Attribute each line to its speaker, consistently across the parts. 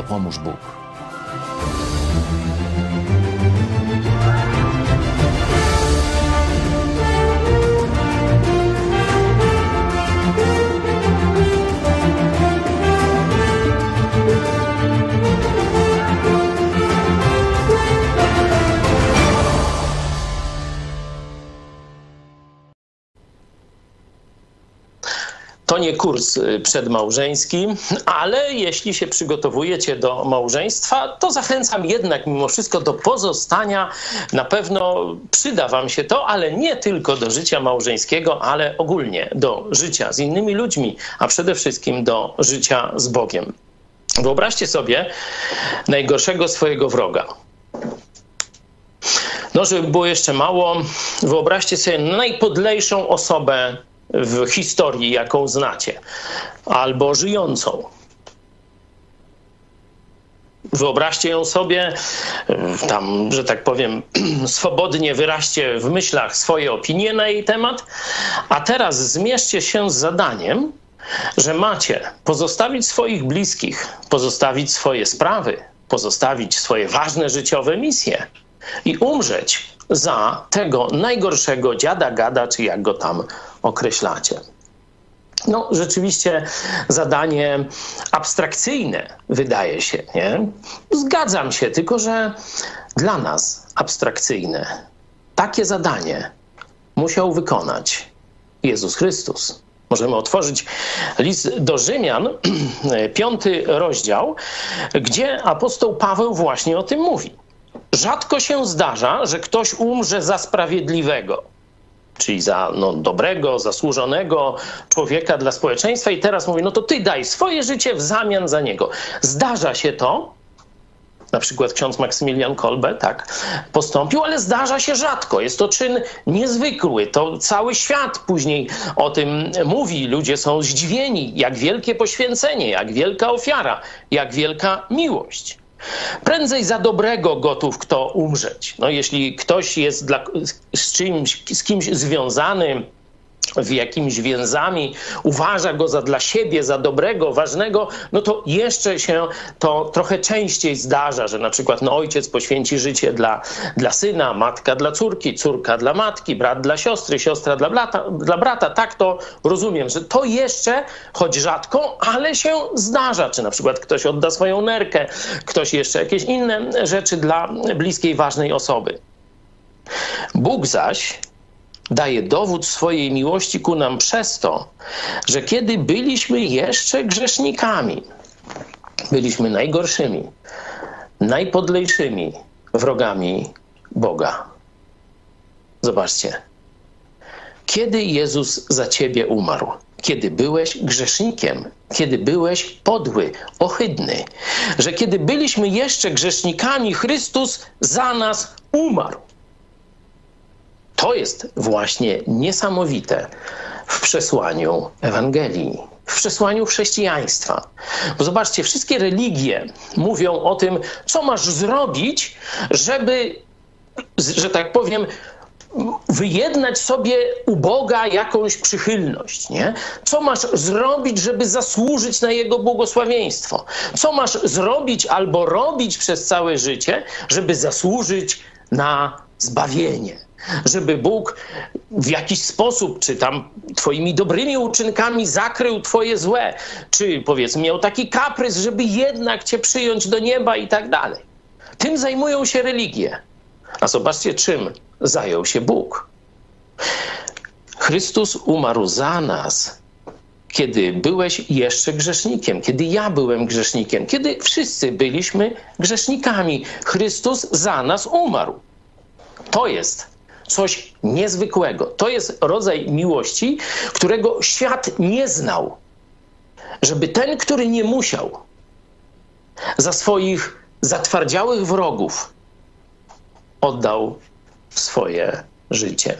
Speaker 1: Tak nam dopomóż Bóg.
Speaker 2: To nie kurs y, przedmałżeński, ale jeśli się przygotowujecie do małżeństwa, to zachęcam jednak mimo wszystko do pozostania. Na pewno przyda Wam się to, ale nie tylko do życia małżeńskiego, ale ogólnie do życia z innymi ludźmi, a przede wszystkim do życia z Bogiem. Wyobraźcie sobie najgorszego swojego wroga. No, żeby było jeszcze mało, wyobraźcie sobie najpodlejszą osobę w historii, jaką znacie, albo żyjącą. Wyobraźcie ją sobie, tam, że tak powiem, swobodnie wyraźcie w myślach swoje opinie na jej temat, a teraz zmierzcie się z zadaniem, że macie pozostawić swoich bliskich, pozostawić swoje sprawy, pozostawić swoje ważne życiowe misje i umrzeć za tego najgorszego dziada gada, czy jak go tam określacie. No, rzeczywiście zadanie abstrakcyjne wydaje się, nie? Zgadzam się, tylko że dla nas abstrakcyjne takie zadanie musiał wykonać Jezus Chrystus. Możemy otworzyć list do Rzymian, piąty rozdział, gdzie apostoł Paweł właśnie o tym mówi. Rzadko się zdarza, że ktoś umrze za sprawiedliwego, czyli za no, dobrego, zasłużonego człowieka dla społeczeństwa, i teraz mówi: No to ty daj swoje życie w zamian za niego. Zdarza się to, na przykład ksiądz Maksymilian Kolbe tak postąpił, ale zdarza się rzadko. Jest to czyn niezwykły. To cały świat później o tym mówi. Ludzie są zdziwieni, jak wielkie poświęcenie, jak wielka ofiara, jak wielka miłość. Prędzej za dobrego gotów kto umrzeć. No, jeśli ktoś jest dla, z, czymś, z kimś związany, w jakimiś więzami, uważa go za dla siebie, za dobrego, ważnego, no to jeszcze się to trochę częściej zdarza, że na przykład no, ojciec poświęci życie dla, dla syna, matka dla córki, córka dla matki, brat dla siostry, siostra dla brata, dla brata. Tak to rozumiem, że to jeszcze, choć rzadko, ale się zdarza. Czy na przykład ktoś odda swoją nerkę, ktoś jeszcze jakieś inne rzeczy dla bliskiej, ważnej osoby. Bóg zaś daje dowód swojej miłości ku nam przez to, że kiedy byliśmy jeszcze grzesznikami, byliśmy najgorszymi, najpodlejszymi wrogami Boga. Zobaczcie. Kiedy Jezus za ciebie umarł? Kiedy byłeś grzesznikiem, kiedy byłeś podły, ohydny, że kiedy byliśmy jeszcze grzesznikami, Chrystus za nas umarł. To jest właśnie niesamowite w przesłaniu Ewangelii, w przesłaniu chrześcijaństwa. Bo zobaczcie, wszystkie religie mówią o tym, co masz zrobić, żeby, że tak powiem, wyjednać sobie u Boga jakąś przychylność, nie? Co masz zrobić, żeby zasłużyć na Jego błogosławieństwo? Co masz zrobić albo robić przez całe życie, żeby zasłużyć na zbawienie? Żeby Bóg w jakiś sposób, czy tam twoimi dobrymi uczynkami zakrył twoje złe, czy powiedzmy miał taki kaprys, żeby jednak cię przyjąć do nieba i tak dalej. Tym zajmują się religie. A zobaczcie, czym zajął się Bóg. Chrystus umarł za nas, kiedy byłeś jeszcze grzesznikiem, kiedy ja byłem grzesznikiem, kiedy wszyscy byliśmy grzesznikami. Chrystus za nas umarł. To jest coś niezwykłego. To jest rodzaj miłości, którego świat nie znał. Żeby ten, który nie musiał za swoich zatwardziałych wrogów oddał swoje życie.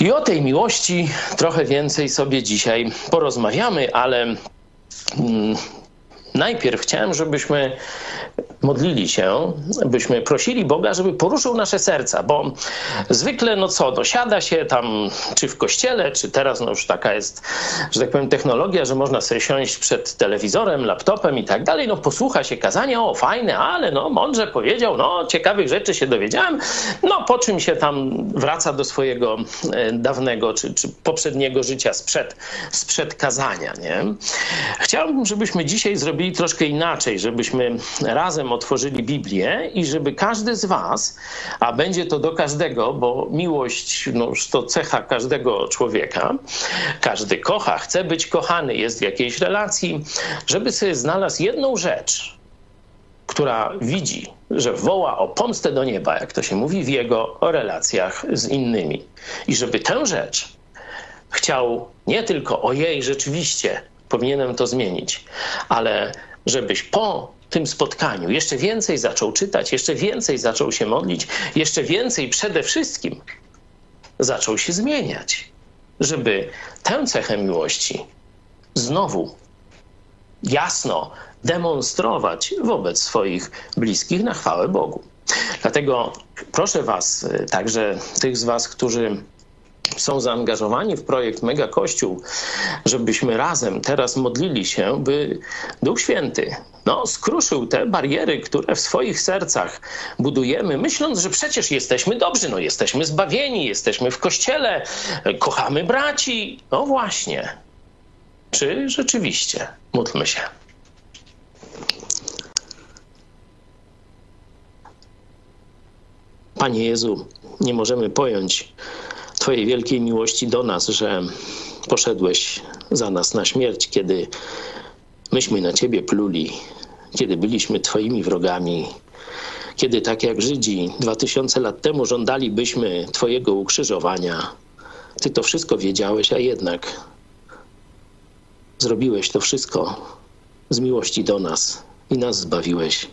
Speaker 2: I o tej miłości trochę więcej sobie dzisiaj porozmawiamy, ale mm, najpierw chciałem, żebyśmy modlili się, byśmy prosili Boga, żeby poruszył nasze serca, bo zwykle, no co, dosiada się tam, czy w kościele, czy teraz, no już taka jest, że tak powiem, technologia, że można sobie siąść przed telewizorem, laptopem i tak dalej, no posłucha się kazania, o fajne, ale no mądrze powiedział, no ciekawych rzeczy się dowiedziałem, no po czym się tam wraca do swojego e, dawnego, czy, czy poprzedniego życia sprzed, sprzed kazania, nie? Chciałbym, żebyśmy dzisiaj zrobili troszkę inaczej, żebyśmy razem otworzyli Biblię i żeby każdy z Was, a będzie to do każdego, bo miłość no, to cecha każdego człowieka, każdy kocha, chce być kochany, jest w jakiejś relacji, żeby sobie znalazł jedną rzecz, która widzi, że woła o pomstę do nieba, jak to się mówi w jego relacjach z innymi. I żeby tę rzecz chciał nie tylko o jej rzeczywiście powinienem to zmienić, ale żebyś po tym spotkaniu jeszcze więcej zaczął czytać, jeszcze więcej zaczął się modlić, jeszcze więcej przede wszystkim zaczął się zmieniać, żeby tę cechę miłości znowu jasno demonstrować wobec swoich bliskich na chwałę Bogu. Dlatego proszę Was, także tych z Was, którzy są zaangażowani w projekt Mega Kościół, żebyśmy razem teraz modlili się, by Duch Święty no, skruszył te bariery, które w swoich sercach budujemy, myśląc, że przecież jesteśmy dobrzy, no jesteśmy zbawieni, jesteśmy w kościele, kochamy braci. No właśnie. Czy rzeczywiście? Módlmy się. Panie Jezu, nie możemy pojąć Twojej wielkiej miłości do nas, że poszedłeś za nas na śmierć, kiedy myśmy na Ciebie pluli, kiedy byliśmy Twoimi wrogami, kiedy tak jak Żydzi dwa tysiące lat temu żądalibyśmy Twojego ukrzyżowania. Ty to wszystko wiedziałeś, a jednak zrobiłeś to wszystko z miłości do nas i nas zbawiłeś.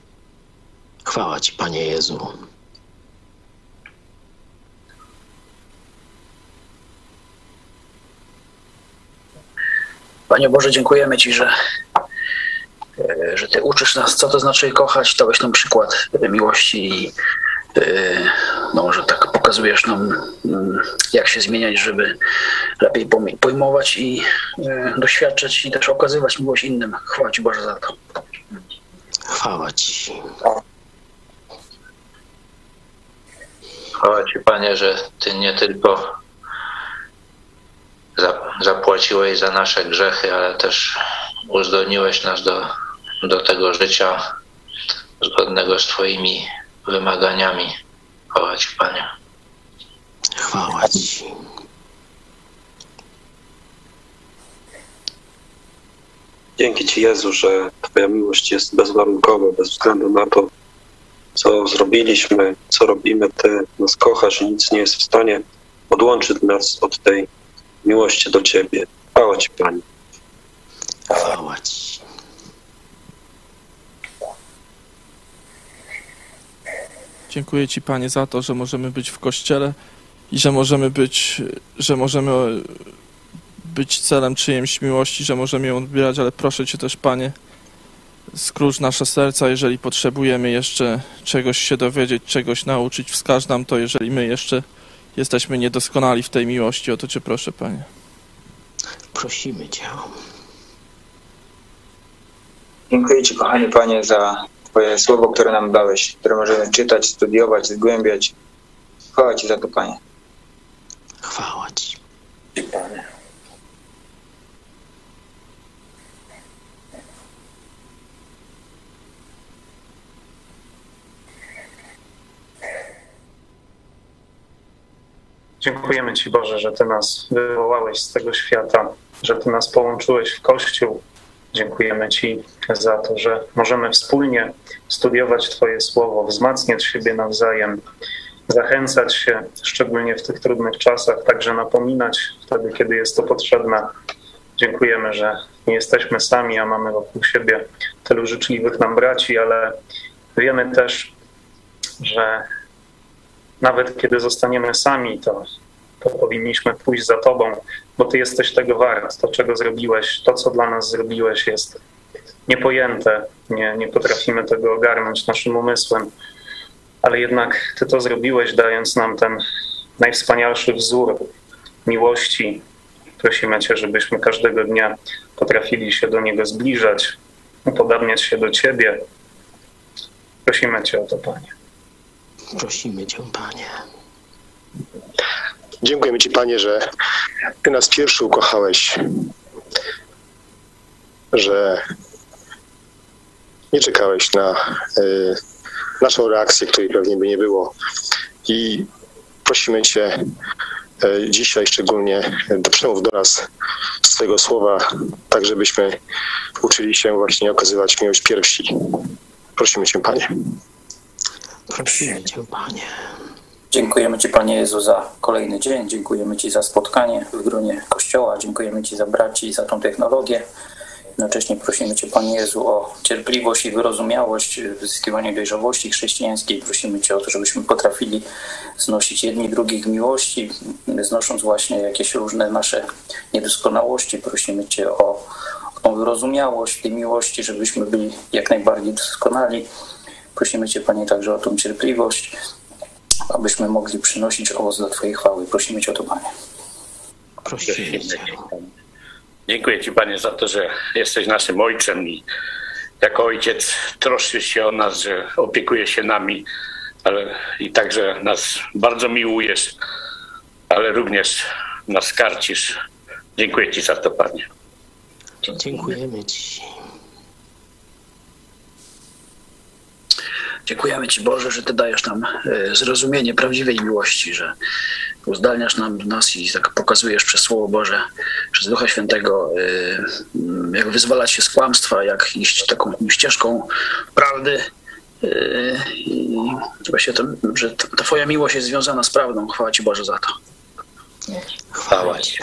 Speaker 2: Chwała Ci, Panie Jezu.
Speaker 3: Panie Boże, dziękujemy Ci, że, e, że Ty uczysz nas, co to znaczy kochać. Dałeś nam przykład miłości i e, no, że tak pokazujesz nam, mm, jak się zmieniać, żeby lepiej pojmować i e, doświadczać i też okazywać miłość innym. Chwała Ci Boże za to.
Speaker 2: Chwała Ci.
Speaker 4: Chwała Ci, Panie, że Ty nie tylko zapłaciłeś za nasze grzechy, ale też uzdolniłeś nas do, do tego życia zgodnego z Twoimi wymaganiami. Chwała Ci, Panie.
Speaker 2: Chwała Ci.
Speaker 5: Dzięki Ci, Jezu, że Twoja miłość jest bezwarunkowa, bez względu na to, co zrobiliśmy, co robimy, Ty nas kochasz i nic nie jest w stanie odłączyć nas od tej miłości do Ciebie. Chwała Ci, Panie.
Speaker 2: Chwała Ci.
Speaker 6: Dziękuję Ci, Panie, za to, że możemy być w Kościele i że możemy być, że możemy być celem czyjejś miłości, że możemy ją odbierać, ale proszę Cię też, Panie, skróć nasze serca, jeżeli potrzebujemy jeszcze czegoś się dowiedzieć, czegoś nauczyć, wskaż nam to, jeżeli my jeszcze jesteśmy niedoskonali w tej miłości. O to Cię proszę, Panie.
Speaker 2: Prosimy Cię.
Speaker 7: Dziękuję Ci, kochany Panie, za Twoje słowo, które nam dałeś, które możemy czytać, studiować, zgłębiać. Chwała Ci za to, Panie.
Speaker 2: Chwała Ci.
Speaker 5: Panie.
Speaker 8: Dziękujemy Ci, Boże, że Ty nas wywołałeś z tego świata, że Ty nas połączyłeś w Kościół. Dziękujemy Ci za to, że możemy wspólnie studiować Twoje słowo, wzmacniać siebie nawzajem, zachęcać się, szczególnie w tych trudnych czasach, także napominać wtedy, kiedy jest to potrzebne. Dziękujemy, że nie jesteśmy sami, a mamy wokół siebie tylu życzliwych nam braci, ale wiemy też, że nawet kiedy zostaniemy sami, to, to powinniśmy pójść za Tobą, bo Ty jesteś tego wart. To, czego zrobiłeś, to, co dla nas zrobiłeś, jest niepojęte. Nie, nie potrafimy tego ogarnąć naszym umysłem, ale jednak Ty to zrobiłeś, dając nam ten najwspanialszy wzór miłości. Prosimy Cię, żebyśmy każdego dnia potrafili się do Niego zbliżać, upodabniać się do Ciebie. Prosimy Cię o to, Panie.
Speaker 2: Prosimy Cię, Panie.
Speaker 9: Dziękujemy Ci, Panie, że Ty nas pierwszy ukochałeś, że nie czekałeś na y, naszą reakcję, której pewnie by nie było. I prosimy Cię y, dzisiaj szczególnie, do przemów do nas z Twojego słowa, tak żebyśmy uczyli się właśnie okazywać miłość pierwsi. Prosimy Cię, Panie.
Speaker 2: Prosimy Cię, Panie.
Speaker 3: Dziękujemy Ci, Panie Jezu, za kolejny dzień. Dziękujemy Ci za spotkanie w gronie Kościoła. Dziękujemy Ci za braci i za tą technologię. Jednocześnie prosimy Cię, Panie Jezu, o cierpliwość i wyrozumiałość w zyskiwaniu dojrzałości chrześcijańskiej. Prosimy Cię o to, żebyśmy potrafili znosić jedni drugich miłości, znosząc właśnie jakieś różne nasze niedoskonałości. Prosimy Cię o tą wyrozumiałość tej miłości, żebyśmy byli jak najbardziej doskonali. Prosimy Cię, Panie, także o tą cierpliwość, abyśmy mogli przynosić owoc do Twojej chwały. Prosimy Cię o to, Panie.
Speaker 2: Prosimy Cię.
Speaker 10: Dziękuję Ci, Panie, za to, że jesteś naszym Ojcem i jako Ojciec troszczysz się o nas, że opiekujesz się nami, ale i także nas bardzo miłujesz, ale również nas karcisz. Dziękuję Ci za to, Panie.
Speaker 2: Dziękujemy Ci.
Speaker 3: Dziękujemy Ci, Boże, że Ty dajesz nam e, zrozumienie prawdziwej miłości, że uzdalniasz nam nas i tak pokazujesz przez Słowo Boże, przez Ducha Świętego, e, jak wyzwalać się z kłamstwa, jak iść taką ścieżką prawdy. E, I właśnie to, że ta Twoja miłość jest związana z prawdą. Chwała Ci, Boże, za to.
Speaker 2: Chwała Ci,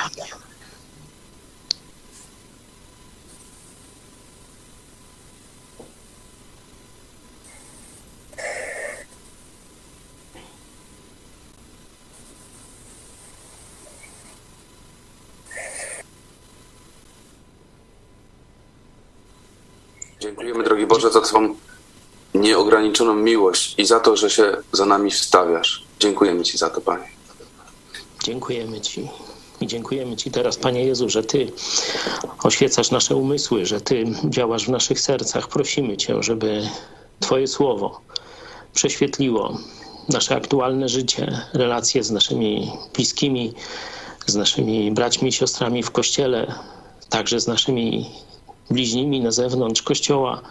Speaker 11: Dziękujemy, drogi Boże, za Twą nieograniczoną miłość i za to, że się za nami wstawiasz. Dziękujemy Ci za to, Panie.
Speaker 2: Dziękujemy Ci. I dziękujemy Ci teraz, Panie Jezu, że Ty oświecasz nasze umysły, że Ty działasz w naszych sercach. Prosimy Cię, żeby Twoje słowo prześwietliło nasze aktualne życie, relacje z naszymi bliskimi, z naszymi braćmi i siostrami w kościele, także z naszymi bliźnimi na zewnątrz kościoła,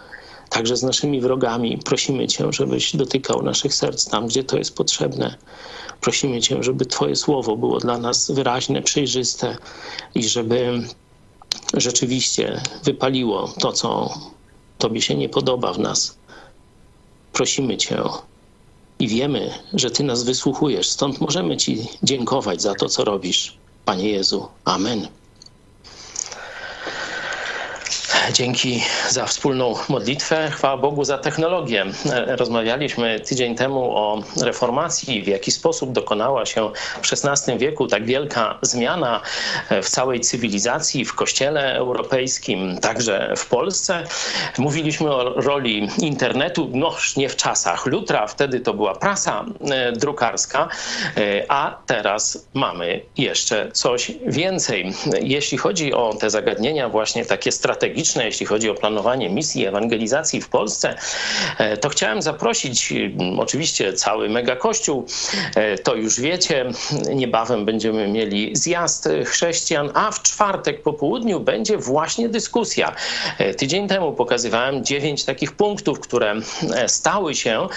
Speaker 2: także z naszymi wrogami. Prosimy Cię, żebyś dotykał naszych serc tam, gdzie to jest potrzebne. Prosimy Cię, żeby Twoje słowo było dla nas wyraźne, przejrzyste i żeby rzeczywiście wypaliło to, co Tobie się nie podoba w nas. Prosimy Cię, i wiemy, że Ty nas wysłuchujesz. Stąd możemy Ci dziękować za to, co robisz. Panie Jezu. Amen. Dzięki za wspólną modlitwę. Chwała Bogu za technologię. Rozmawialiśmy tydzień temu o reformacji, w jaki sposób dokonała się w XVI wieku tak wielka zmiana w całej cywilizacji, w kościele europejskim, także w Polsce. Mówiliśmy o roli internetu, no nie w czasach Lutra, wtedy to była prasa e, drukarska, e, a teraz mamy jeszcze coś więcej. Jeśli chodzi o te zagadnienia właśnie takie strategiczne, jeśli chodzi o planowanie misji ewangelizacji w Polsce, e, to chciałem zaprosić mm, oczywiście cały mega kościół. E, to już wiecie, niebawem będziemy mieli zjazd chrześcijan, a w czwartek po południu będzie właśnie dyskusja. E, tydzień temu pokazywałem dziewięć takich punktów, które stały się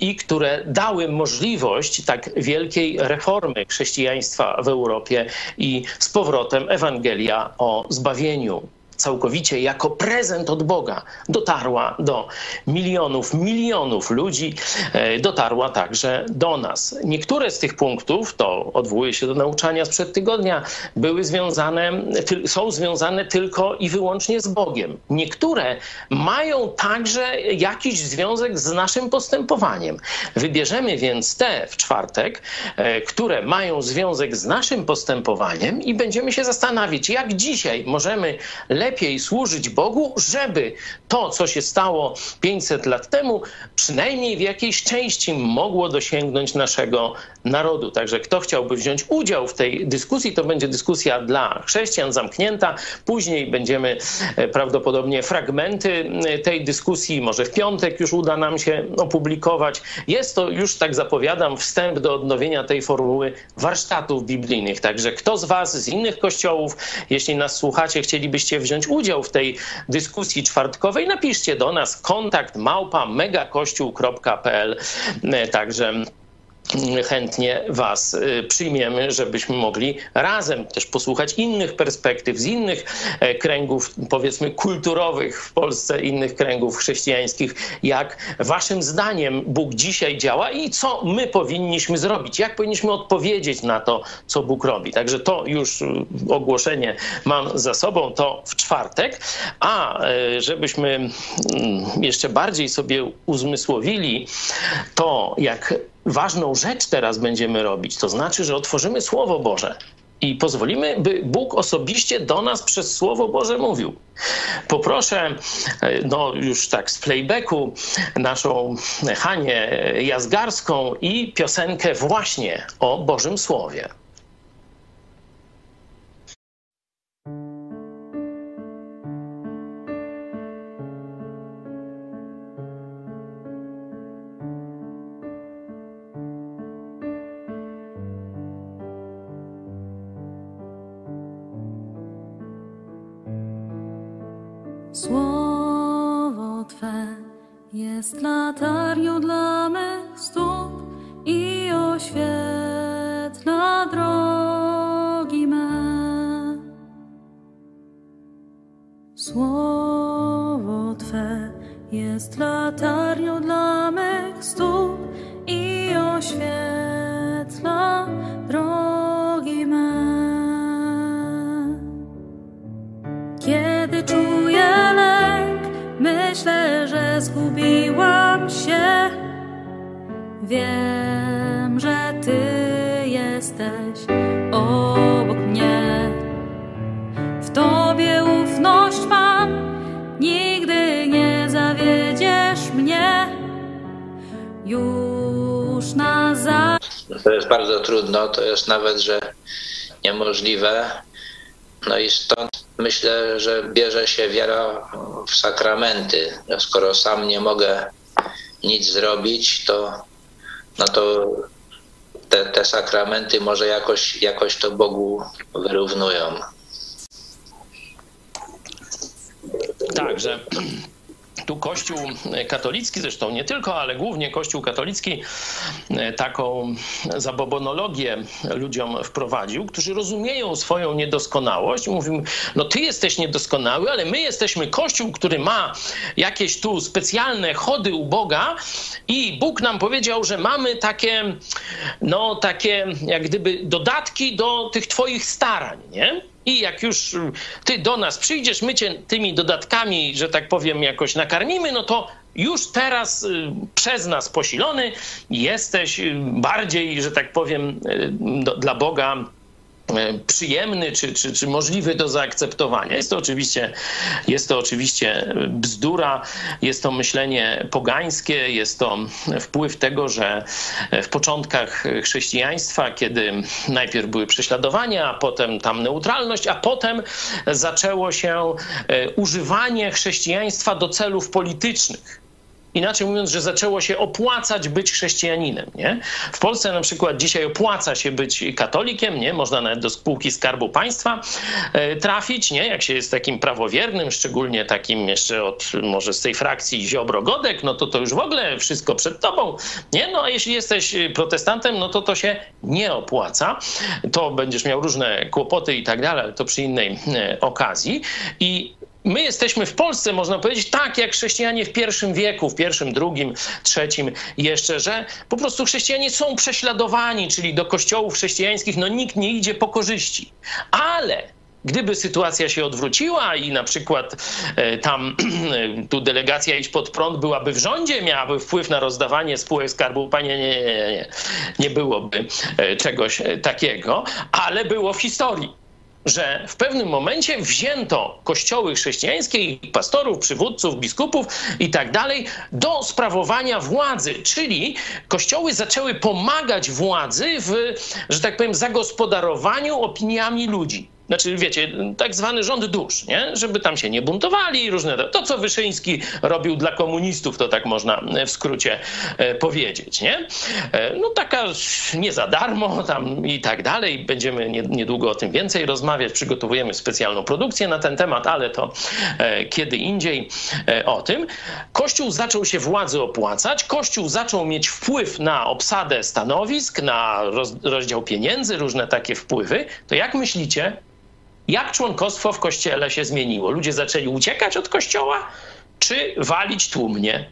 Speaker 2: i które dały możliwość tak wielkiej reformy chrześcijaństwa w Europie i z powrotem Ewangelia o zbawieniu całkowicie jako prezent od Boga dotarła do milionów, milionów ludzi, e, dotarła także do nas. Niektóre z tych punktów, to odwołuje się do nauczania sprzed tygodnia, były związane, są związane tylko i wyłącznie z Bogiem. Niektóre mają także jakiś związek z naszym postępowaniem. Wybierzemy więc te w czwartek, e, które mają związek z naszym postępowaniem i będziemy się zastanawiać, jak dzisiaj możemy lepiej lepiej służyć Bogu, żeby to, co się stało 500 lat temu, przynajmniej w jakiejś części mogło dosięgnąć naszego narodu. Także kto chciałby wziąć udział w tej dyskusji, to będzie dyskusja dla chrześcijan zamknięta. Później będziemy e, prawdopodobnie fragmenty e, tej dyskusji, może w piątek już uda nam się opublikować. Jest to już, tak zapowiadam, wstęp do odnowienia tej formuły warsztatów biblijnych. Także kto z Was z innych kościołów, jeśli nas słuchacie, chcielibyście wziąć udział w tej dyskusji czwartkowej, napiszcie do nas kontakt małpa megakościół.pl. Także chętnie Was y, przyjmiemy, żebyśmy mogli razem też posłuchać innych perspektyw, z innych e, kręgów, powiedzmy, kulturowych w Polsce, innych kręgów chrześcijańskich, jak Waszym zdaniem Bóg dzisiaj działa i co my powinniśmy zrobić, jak powinniśmy odpowiedzieć na to, co Bóg robi. Także to już y, ogłoszenie mam za sobą, to w czwartek, a e, żebyśmy mm, jeszcze bardziej sobie uzmysłowili to, jak ważną rzecz teraz będziemy robić, to znaczy, że otworzymy Słowo Boże i pozwolimy, by Bóg osobiście do nas przez Słowo Boże mówił. Poproszę, e, no już tak z playbacku, naszą Hanię Jazgarską i piosenkę właśnie o Bożym Słowie.
Speaker 12: Słowo Twe jest latarnią dla mych stóp i oświetla drogi me. Słowo Twe jest latarnią
Speaker 4: To jest bardzo trudno, to jest nawet, że niemożliwe. No i stąd myślę, że bierze się wiara w sakramenty. No, skoro sam nie mogę nic zrobić, to, no to te, te sakramenty może jakoś, jakoś to Bogu wyrównują.
Speaker 2: Także tu Kościół katolicki, zresztą nie tylko, ale głównie Kościół katolicki taką zabobonologię ludziom wprowadził, którzy rozumieją swoją niedoskonałość. Mówią, no ty jesteś niedoskonały, ale my jesteśmy Kościół, który ma jakieś tu specjalne chody u Boga i Bóg nam powiedział, że mamy takie, no takie jak gdyby dodatki do tych twoich starań, nie? I jak już ty do nas przyjdziesz, my cię tymi dodatkami, że tak powiem, jakoś nakarmimy, no to już teraz y, przez nas posilony jesteś y, bardziej, że tak powiem, y, do, dla Boga przyjemny czy, czy, czy możliwy do zaakceptowania. Jest to, oczywiście, jest to oczywiście bzdura, jest to myślenie pogańskie, jest to wpływ tego, że w początkach chrześcijaństwa, kiedy najpierw były prześladowania, a potem tam neutralność, a potem zaczęło się e, używanie chrześcijaństwa do celów politycznych inaczej mówiąc, że zaczęło się opłacać być chrześcijaninem. Nie? W Polsce na przykład dzisiaj opłaca się być katolikiem, nie? można nawet do spółki Skarbu Państwa e, trafić, nie? jak się jest takim prawowiernym, szczególnie takim jeszcze od może z tej frakcji Ziobro-Godek, no to to już w ogóle wszystko przed tobą. Nie? No a jeśli jesteś protestantem, no to to się nie opłaca. To będziesz miał różne kłopoty i tak dalej, ale to przy innej e, okazji. I my jesteśmy w Polsce, można powiedzieć, tak jak chrześcijanie w pierwszym wieku, w pierwszym, drugim, trzecim jeszcze, że po prostu chrześcijanie są prześladowani, czyli do kościołów chrześcijańskich no nikt nie idzie po korzyści. Ale Gdyby sytuacja się odwróciła i na przykład e, tam tu delegacja iść pod prąd byłaby w rządzie, miałaby wpływ na rozdawanie spółek Skarbu Państwa, nie, nie, nie, nie, nie byłoby e, czegoś e, takiego, ale było w historii że w pewnym momencie wzięto kościoły chrześcijańskie, ich pastorów, przywódców, biskupów i tak dalej do sprawowania władzy, czyli kościoły zaczęły pomagać władzy w, że tak powiem, zagospodarowaniu opiniami ludzi. Znaczy, wiecie, tak zwany rząd dusz, nie? Żeby tam się nie buntowali, różne. To, co Wyszyński robił dla komunistów, to tak można w skrócie e, powiedzieć, nie? E, no taka nie za darmo tam i tak dalej. Będziemy niedługo o tym więcej rozmawiać. Przygotowujemy specjalną produkcję na ten temat, ale to e, kiedy indziej o tym. Kościół zaczął się władzy opłacać, Kościół zaczął mieć wpływ na obsadę stanowisk, na roz, rozdział pieniędzy, różne takie wpływy. To jak myślicie, jak członkostwo w kościele się zmieniło? Ludzie zaczęli uciekać od kościoła, czy walić tłumnie?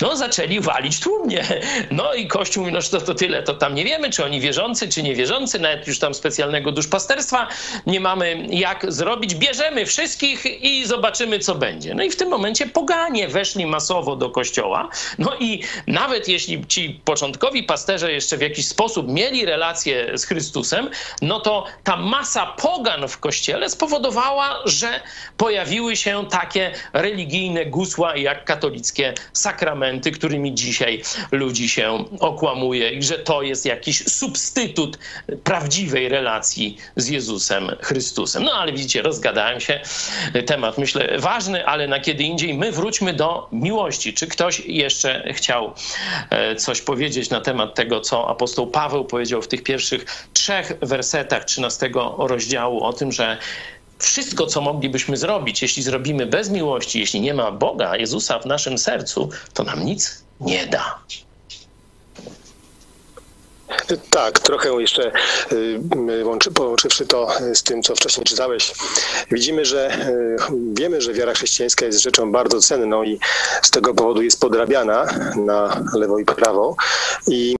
Speaker 2: No, zaczęli walić tłumnie. No i Kościół mówi, no to, to tyle, to tam nie wiemy, czy oni wierzący, czy niewierzący, nawet już tam specjalnego duszpasterstwa nie mamy jak zrobić. Bierzemy wszystkich i zobaczymy, co będzie. No i w tym momencie poganie weszli masowo do Kościoła. No i nawet jeśli ci początkowi pasterze jeszcze w jakiś sposób mieli relacje z Chrystusem, no to ta masa pogan w Kościele spowodowała, że pojawiły się takie religijne gusła jak katolickie sakramenty, którymi dzisiaj ludzi się okłamuje i że to jest jakiś substytut prawdziwej relacji z Jezusem Chrystusem. No ale widzicie, rozgadałem się. Temat myślę ważny, ale na kiedy indziej. My wróćmy do miłości. Czy ktoś jeszcze chciał e, coś powiedzieć na temat tego, co apostoł Paweł powiedział w tych pierwszych trzech wersetach 13 rozdziału o tym, że wszystko, co moglibyśmy zrobić, jeśli zrobimy bez miłości, jeśli nie ma Boga, Jezusa w naszym sercu, to nam nic nie da.
Speaker 9: Tak, trochę jeszcze y, połączywszy to z tym, co wcześniej czytałeś, widzimy, że y, wiemy, że wiara chrześcijańska jest rzeczą bardzo cenną i z tego powodu jest podrabiana na lewo i prawo. I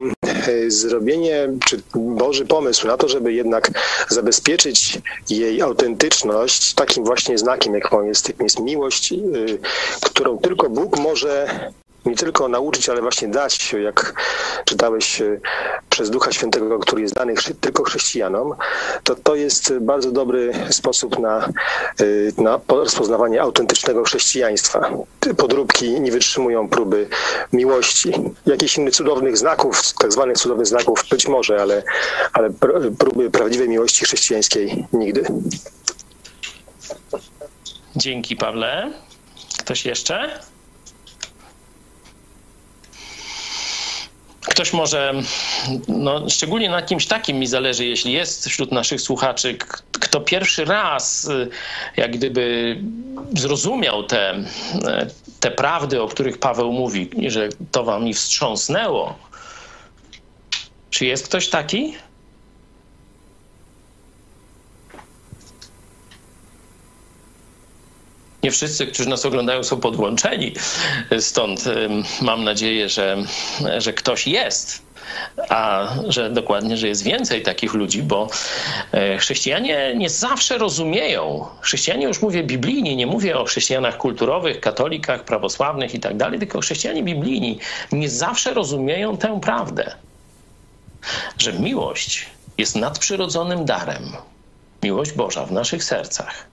Speaker 9: y, zrobienie, czy Boży pomysł na to, żeby jednak zabezpieczyć jej autentyczność takim właśnie znakiem, jaką jest, jest miłość, którą tylko Bóg może nie tylko nauczyć, ale właśnie dać, jak czytałeś e, przez Ducha Świętego, który jest dany tylko chrześcijanom, to to jest bardzo dobry sposób na, e, na rozpoznawanie autentycznego chrześcijaństwa. Podróbki nie wytrzymują próby miłości. Jakichś innych cudownych znaków, tak zwanych cudownych znaków być może, ale, ale próby prawdziwej miłości chrześcijańskiej nigdy.
Speaker 2: Dzięki, Pawle. Ktoś jeszcze? Ktoś może, no, szczególnie na kimś takim mi zależy, jeśli jest wśród naszych słuchaczy, kto pierwszy raz y, jak gdyby zrozumiał te, te prawdy, o których Paweł mówi, że to wam mi wstrząsnęło. Czy jest ktoś taki? Nie wszyscy, którzy nas oglądają, są podłączeni. Stąd mam nadzieję, że, że ktoś jest a że dokładnie, że jest więcej takich ludzi, bo e, chrześcijanie nie zawsze rozumieją, chrześcijanie już mówię biblijni, nie mówię o chrześcijanach kulturowych, katolikach, prawosławnych i tak dalej, tylko chrześcijanie biblijni nie zawsze rozumieją tę prawdę, że miłość jest nadprzyrodzonym darem, miłość Boża w naszych sercach.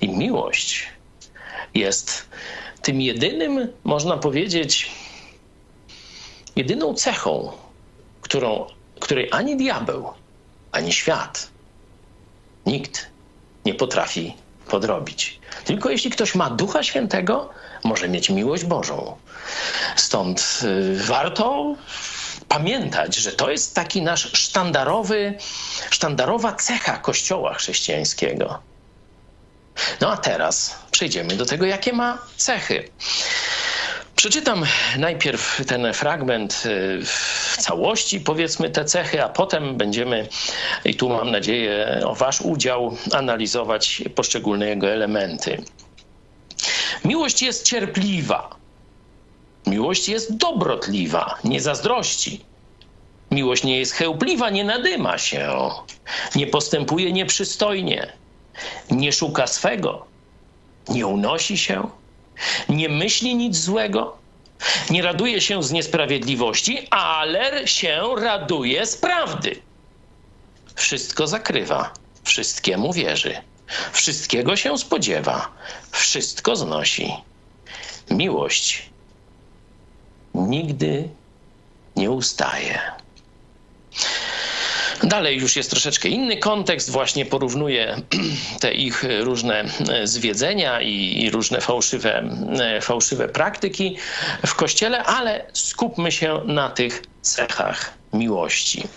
Speaker 2: I miłość jest tym jedynym, można powiedzieć, jedyną cechą, którą, której ani diabeł, ani świat, nikt nie potrafi podrobić. Tylko jeśli ktoś ma Ducha Świętego, może mieć miłość Bożą. Stąd y, warto pamiętać, że to jest taki nasz sztandarowy, sztandarowa cecha Kościoła chrześcijańskiego. No a teraz przejdziemy do tego, jakie ma cechy. Przeczytam najpierw ten fragment y, w całości, powiedzmy te cechy, a potem będziemy, i tu mam nadzieję o Wasz udział, analizować poszczególne jego elementy. Miłość jest cierpliwa. Miłość jest dobrotliwa, nie zazdrości. Miłość nie jest chełpliwa, nie nadyma się, nie postępuje nieprzystojnie, nie szuka swego, nie unosi się nie myśli nic złego, nie raduje się z niesprawiedliwości, ale się raduje z prawdy. Wszystko zakrywa, wszystkiemu wierzy, wszystkiego się spodziewa, wszystko znosi. Miłość nigdy nie ustaje. Dalej już jest troszeczkę inny kontekst, właśnie porównuje te ich różne zwiedzenia i, różne fałszywe, fałszywe praktyki w kościele, ale skupmy się na tych cechach miłości.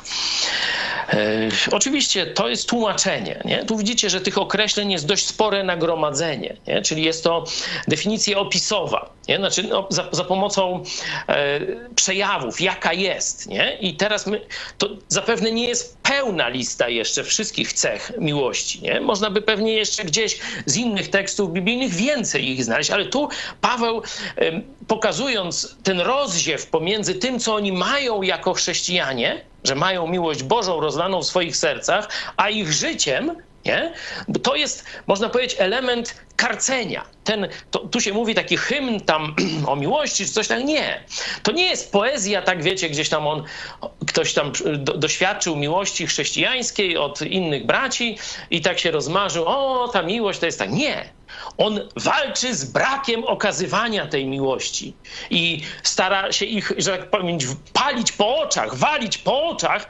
Speaker 2: E, oczywiście to jest tłumaczenie. Nie? Tu widzicie, że tych określeń jest dość spore nagromadzenie, nie? czyli jest to definicja opisowa, nie? Znaczy, no, za, za, pomocą e, przejawów, jaka jest. Nie? I teraz my, to zapewne nie jest pełna lista jeszcze wszystkich cech miłości. Nie? Można by pewnie jeszcze gdzieś z innych tekstów biblijnych więcej ich znaleźć, ale tu Paweł, e, pokazując ten rozziew pomiędzy tym, co oni mają jako chrześcijanie, że mają miłość Bożą rozlaną w swoich sercach, a ich życiem, nie? to jest, można powiedzieć, element karcenia. Ten, to, tu się mówi taki hymn tam o miłości czy coś tak. Nie. To nie jest poezja, tak wiecie, gdzieś tam on, ktoś tam do, doświadczył miłości chrześcijańskiej od innych braci i tak się rozmarzył, o, ta miłość to jest tak. Nie. On walczy z brakiem okazywania tej miłości i stara się ich, że tak powiem, palić po oczach, walić po oczach,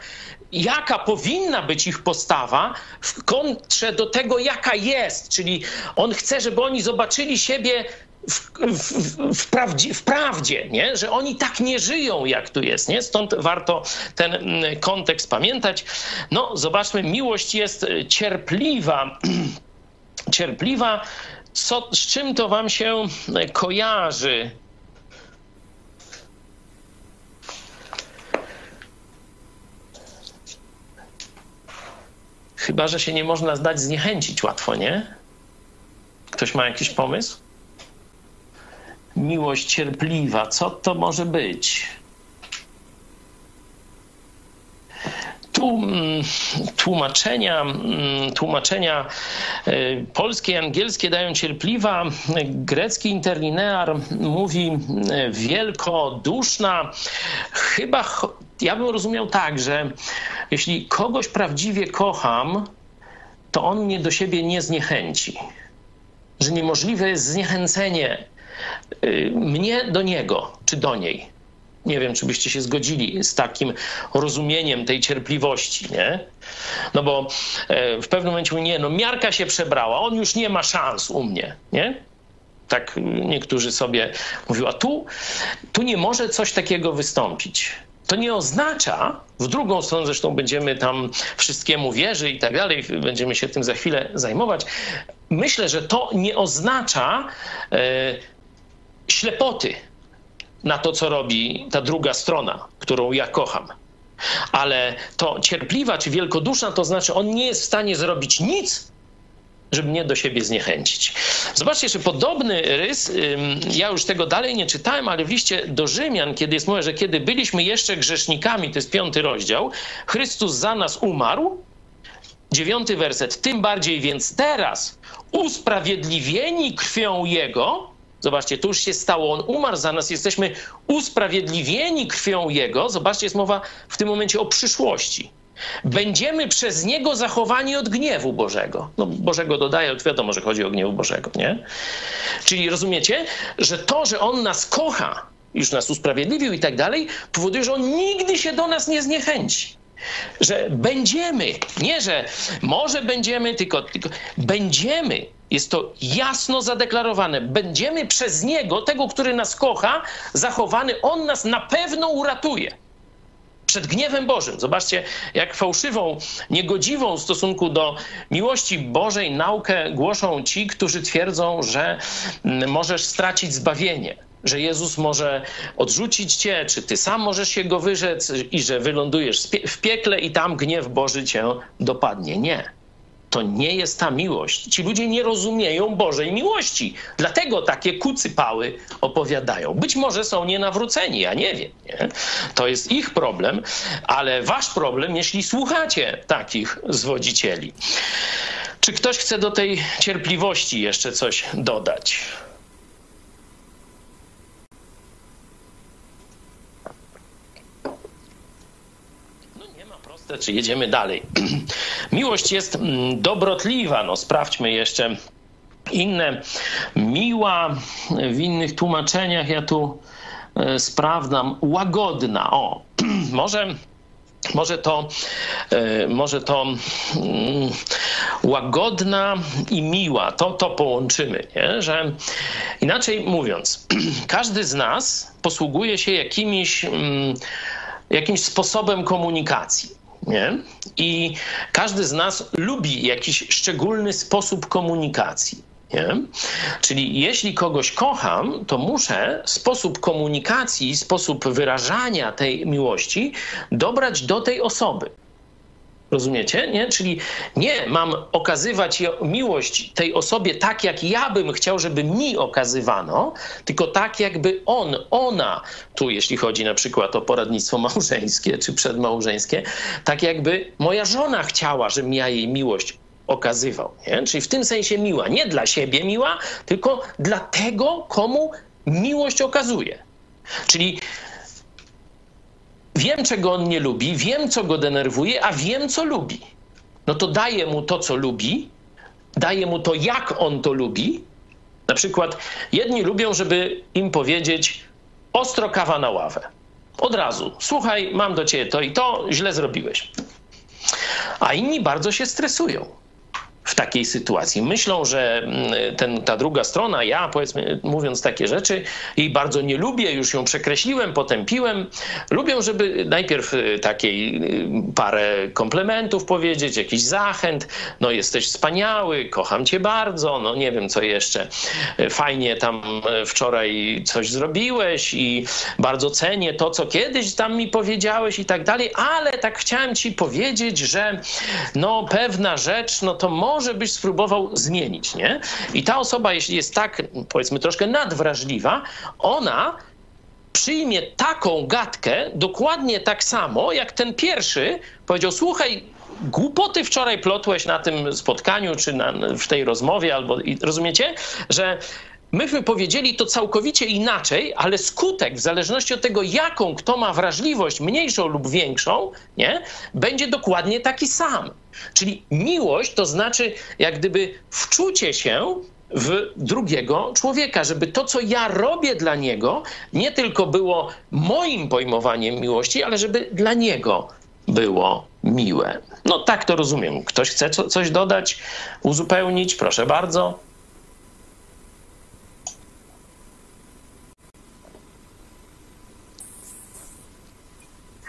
Speaker 2: jaka powinna być ich postawa w kontrze do tego, jaka jest. Czyli on chce, żeby oni zobaczyli siebie w, w, w, prawdzie, w, prawdzie, nie? że oni tak nie żyją, jak tu jest. Nie? Stąd warto ten mm, kontekst pamiętać. No, zobaczmy, miłość jest cierpliwa. cierpliwa. Co, z czym to wam się kojarzy? Chyba, że się nie można zdać zniechęcić łatwo, nie? Ktoś ma jakiś pomysł? Miłość cierpliwa, co to może być? Tu mm, tłumaczenia, mm, tłumaczenia e, polskie i angielskie dają cierpliwa. Grecki interlinear mówi e, wielkoduszna. Chyba ja bym rozumiał tak, że jeśli kogoś prawdziwie kocham, to on mnie do siebie nie zniechęci. Że niemożliwe jest zniechęcenie y, mnie do niego czy do niej. Nie wiem, czy byście się zgodzili z takim rozumieniem tej cierpliwości, nie? No bo e, w pewnym momencie mówię, nie, no miarka się przebrała, on już nie ma szans u mnie, nie? Tak niektórzy sobie mówią, a tu, tu nie może coś takiego wystąpić. To nie oznacza, w drugą stronę zresztą będziemy tam wszystkiemu wierzy i tak dalej, będziemy się tym za chwilę zajmować. Myślę, że to nie oznacza e, ślepoty na to, co robi ta druga strona, którą ja kocham. Ale to cierpliwa czy wielkoduszna, to znaczy on nie jest w stanie zrobić nic, żeby mnie do siebie zniechęcić. Zobaczcie, że podobny rys, ja już tego dalej nie czytałem, ale w liście do Rzymian, kiedy jest mowa, że kiedy byliśmy jeszcze grzesznikami, to jest piąty rozdział, Chrystus za nas umarł, dziewiąty werset, tym bardziej więc teraz usprawiedliwieni krwią Jego, Zobaczcie, tu już się stało, on umarł za nas, jesteśmy usprawiedliwieni krwią Jego. Zobaczcie, jest mowa w tym momencie o przyszłości. Będziemy przez Niego zachowani od gniewu Bożego. No, Bożego dodaje, wiadomo, że chodzi o gniewu Bożego, nie? Czyli rozumiecie, że to, że On nas kocha, już nas usprawiedliwił i tak dalej, powoduje, że On nigdy się do nas nie zniechęci że będziemy, nie że może będziemy, tylko, tylko będziemy. Jest to jasno zadeklarowane. Będziemy przez Niego, tego, który nas kocha, zachowany. On nas na pewno uratuje przed gniewem Bożym. Zobaczcie, jak fałszywą, niegodziwą w stosunku do miłości Bożej naukę głoszą ci, którzy twierdzą, że możesz stracić zbawienie że Jezus może odrzucić cię, czy ty sam możesz się go wyrzec i że wylądujesz w piekle i tam gniew Boży cię dopadnie. Nie. To nie jest ta miłość. Ci ludzie nie rozumieją Bożej miłości. Dlatego takie kucypały opowiadają. Być może są nienawróceni, ja nie wiem. Nie? To jest ich problem, ale wasz problem, jeśli słuchacie takich zwodzicieli. Czy ktoś chce do tej cierpliwości jeszcze coś dodać? Czy jedziemy dalej. Miłość jest mm, dobrotliwa. No, sprawdźmy jeszcze inne. Miła w innych tłumaczeniach ja tu e, sprawdzam. Łagodna. O, może. Może to, e, może to mm, łagodna i miła, to, to połączymy, nie? że inaczej mówiąc, każdy z nas posługuje się jakimiś, mm, jakimś sposobem komunikacji. Nie? I każdy z nas lubi jakiś szczególny sposób komunikacji. Nie? Czyli jeśli kogoś kocham, to muszę sposób komunikacji, sposób wyrażania tej miłości dobrać do tej osoby. Rozumiecie? Nie? Czyli nie mam okazywać miłość tej osobie tak, jak ja bym chciał, żeby mi okazywano, tylko tak, jakby on, ona, tu jeśli chodzi na przykład o poradnictwo małżeńskie czy przedmałżeńskie, tak jakby moja żona chciała, żebym ja jej miłość okazywał. Nie? Czyli w tym sensie miła. Nie dla siebie miła, tylko dla tego, komu miłość okazuje. Czyli Wiem, czego on nie lubi, wiem, co go denerwuje, a wiem, co lubi. No to daję mu to, co lubi, daję mu to, jak on to lubi. Na przykład jedni lubią, żeby im powiedzieć ostro kawa na ławę. Od razu. Słuchaj, mam do ciebie to i to, źle zrobiłeś. A inni bardzo się stresują w takiej sytuacji. Myślą, że mm, ten, ta druga strona, ja powiedzmy, mówiąc takie rzeczy, jej bardzo nie lubię, już ją przekreśliłem, potępiłem. Lubią, żeby najpierw y, takiej y, parę komplementów powiedzieć, jakiś zachęt. No, jesteś wspaniały, kocham cię bardzo, no nie wiem co jeszcze. Fajnie tam y, wczoraj coś zrobiłeś i bardzo cenię to, co kiedyś tam mi powiedziałeś i tak dalej, ale tak chciałem ci powiedzieć, że no pewna rzecz, no to może może byś spróbował zmienić, nie? I ta osoba, jeśli jest tak, powiedzmy, troszkę nadwrażliwa, ona przyjmie taką gadkę dokładnie tak samo, jak ten pierwszy powiedział: Słuchaj, głupoty wczoraj plotłeś na tym spotkaniu, czy na, w tej rozmowie, albo rozumiecie, że myśmy powiedzieli to całkowicie inaczej, ale skutek, w zależności od tego, jaką kto ma wrażliwość, mniejszą lub większą, nie, będzie dokładnie taki sam. Czyli miłość to znaczy jak gdyby wczucie się w drugiego człowieka, żeby to, co ja robię dla niego, nie tylko było moim pojmowaniem miłości, ale żeby dla niego było miłe. No tak to rozumiem. Ktoś chce co, coś dodać, uzupełnić? Proszę bardzo.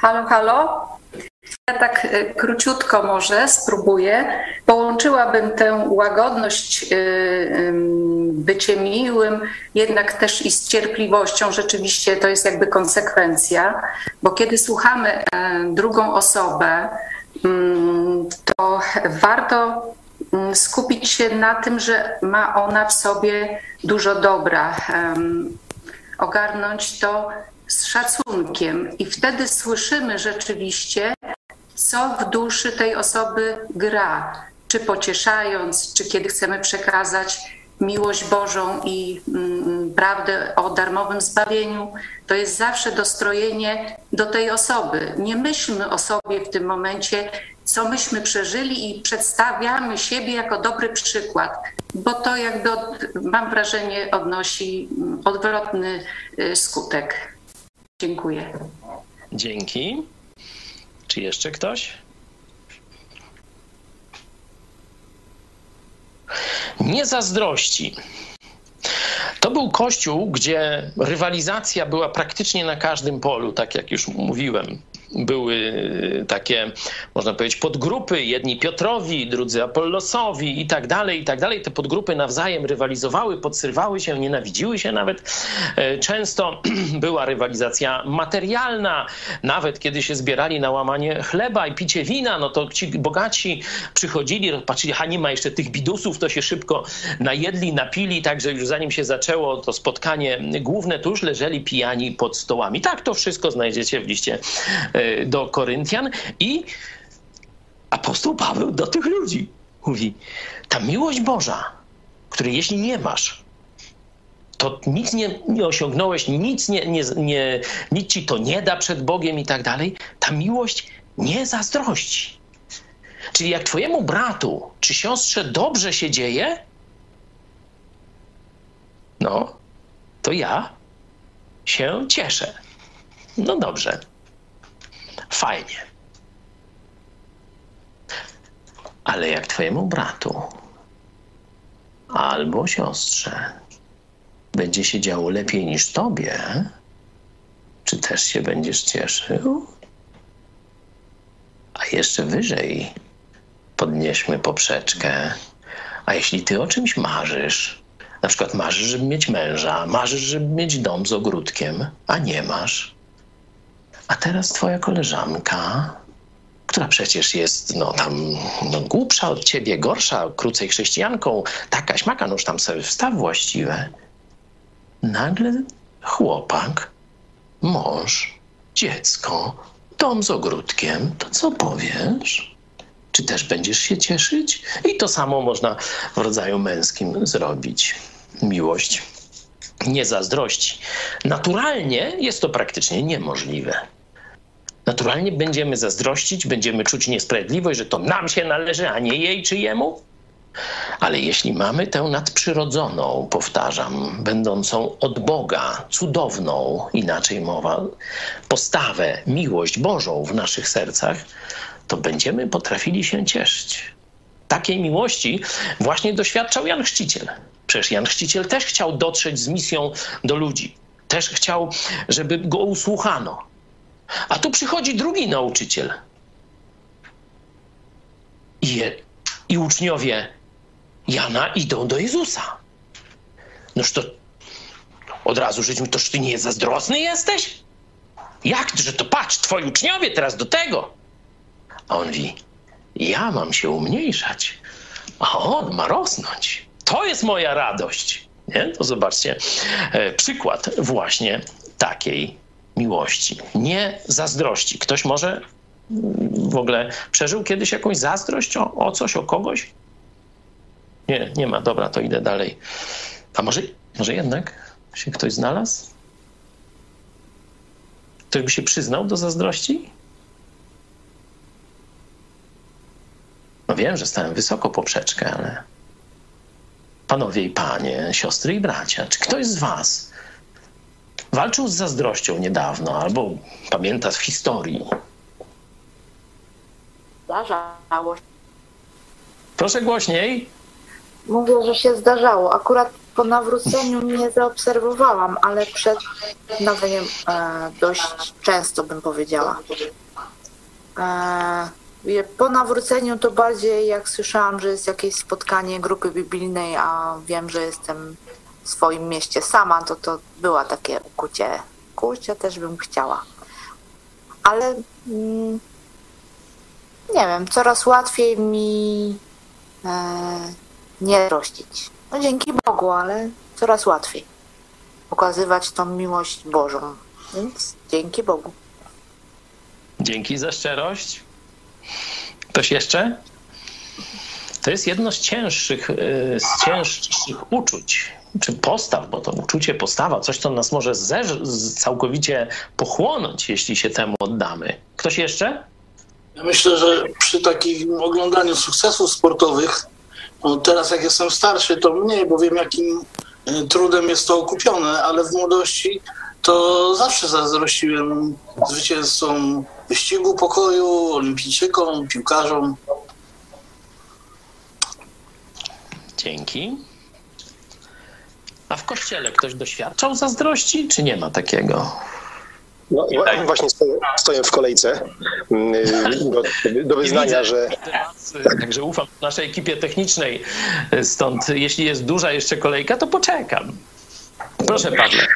Speaker 13: Halo, halo. Ja tak e, króciutko może spróbuję. Połączyłabym tę łagodność e, bycie miłym, jednak też i z cierpliwością, rzeczywiście to jest jakby konsekwencja, bo kiedy słuchamy e, drugą osobę, mm, to warto mm, skupić się na tym, że ma ona w sobie dużo dobra, ogarnąć to z szacunkiem i wtedy słyszymy rzeczywiście, co w duszy tej osoby gra, czy pocieszając, czy kiedy chcemy przekazać miłość Bożą i mm, prawdę o darmowym zbawieniu, to jest zawsze dostrojenie do tej osoby. Nie myślmy o sobie w tym momencie, co myśmy przeżyli i przedstawiamy siebie jako dobry przykład, bo to jakby, mam wrażenie, odnosi mm, odwrotny y, skutek. Dziękuję.
Speaker 2: Dzięki. Czy jeszcze ktoś? Nie zazdrości. To był kościół, gdzie rywalizacja była praktycznie na każdym polu, tak jak już mówiłem były takie, można powiedzieć, podgrupy, jedni Piotrowi, drudzy Apollosowi i tak dalej, i tak dalej. Te podgrupy nawzajem rywalizowały, podsywały się, nienawidziły się nawet. E, często była rywalizacja materialna, nawet kiedy się zbierali na łamanie chleba i picie wina, no to ci bogaci przychodzili, patrzyli, a nie ma jeszcze tych bidusów, to się szybko najedli, napili, także już zanim się zaczęło to spotkanie główne, to już leżeli pijani pod stołami. Tak, to wszystko znajdziecie w liście E, do Koryntian i apostoł Paweł do tych ludzi mówi: Ta miłość Boża, której jeśli nie masz, to nic nie, nie osiągnąłeś, nic, nie, nie, nie, nic ci to nie da przed Bogiem i tak dalej. Ta miłość nie zazdrości. Czyli jak twojemu bratu czy siostrze dobrze się dzieje, no, to ja się cieszę. No dobrze. Fajnie. Ale jak twojemu bratu albo siostrze będzie się działo lepiej niż tobie, czy też się będziesz cieszył? A jeszcze wyżej podnieśmy poprzeczkę. A jeśli ty o czymś marzysz, na przykład marzysz, żeby mieć męża, marzysz, żeby mieć dom z ogródkiem, a nie masz, a teraz twoja koleżanka, która przecież jest no, tam no, głupsza od ciebie, gorsza, krócej chrześcijanką, taka śmaka, no już tam sobie wstaw właściwe. Nagle chłopak, mąż, dziecko, dom z ogródkiem, to co powiesz? Czy też będziesz się cieszyć? I to samo można w rodzaju męskim zrobić. Miłość nie zazdrości. Naturalnie jest to praktycznie niemożliwe naturalnie będziemy zazdrościć, będziemy czuć niesprawiedliwość, że to nam się należy, a nie jej czy jemu. Ale jeśli mamy tę nadprzyrodzoną, powtarzam, będącą od Boga, cudowną, inaczej mowa, postawę, miłość Bożą w naszych sercach, to będziemy potrafili się cieszyć. Takiej miłości właśnie doświadczał Jan Chrzciciel. Przecież Jan Chrzciciel też chciał dotrzeć z misją do ludzi. Też chciał, żeby go usłuchano. A tu przychodzi drugi nauczyciel. I, i uczniowie Jana idą do Jezusa. Noż to od razu żyć mi, toż ty nie zazdrosny jesteś? Jak, że to patrz, twoi uczniowie teraz do tego. A on mówi, ja mam się umniejszać, a on ma rosnąć. To jest moja radość. Nie? To zobaczcie e, przykład właśnie takiej miłości, nie zazdrości. Ktoś może w ogóle przeżył kiedyś jakąś zazdrość o, o coś, o kogoś? Nie, nie ma. Dobra, to idę dalej. A może, może jednak się ktoś znalazł? Ktoś by się przyznał do zazdrości? No wiem, że stałem wysoko poprzeczkę, ale panowie i panie, siostry i bracia, czy ktoś z was Walczył z zazdrością niedawno, albo pamięta z historii.
Speaker 14: Zdarzało się.
Speaker 2: Proszę głośniej.
Speaker 14: Mówię, że się zdarzało. Akurat po nawróceniu nie zaobserwowałam, ale przed nawróceniem e, dość często bym powiedziała. E, Po nawróceniu to bardziej jak słyszałam, że jest jakieś spotkanie grupy biblijnej, a wiem, że jestem swoim mieście sama, to to była takie ukucie. Kurczę, też bym chciała. Ale mm, nie wiem, coraz łatwiej mi e, nie rościć. No dzięki Bogu, ale coraz łatwiej pokazywać tą miłość Bożą. Więc dzięki Bogu.
Speaker 2: Dzięki za szczerość. Ktoś jeszcze? To jest jedno z cięższych, y, z cięższych uczuć, czy postaw, bo to uczucie, postawa, coś, co nas może całkowicie pochłonąć, jeśli się temu oddamy. Ktoś jeszcze?
Speaker 15: Ja myślę, że przy takim oglądaniu sukcesów sportowych, no teraz jak jestem starszy, to mniej, bo wiem, jakim y, trudem jest to okupione, ale w młodości to zawsze zazdrościłem zwycięzcom wyścigu pokoju, olimpijczykom, piłkarzom.
Speaker 2: Dzięki. A w kościele ktoś doświadczał zazdrości, czy nie ma takiego?
Speaker 9: No, wa- właśnie stoję, stoję w kolejce mm, do, do wyznania, że
Speaker 2: Także ufam naszej ekipie technicznej, stąd jeśli jest duża jeszcze kolejka, to poczekam. Proszę Pawle.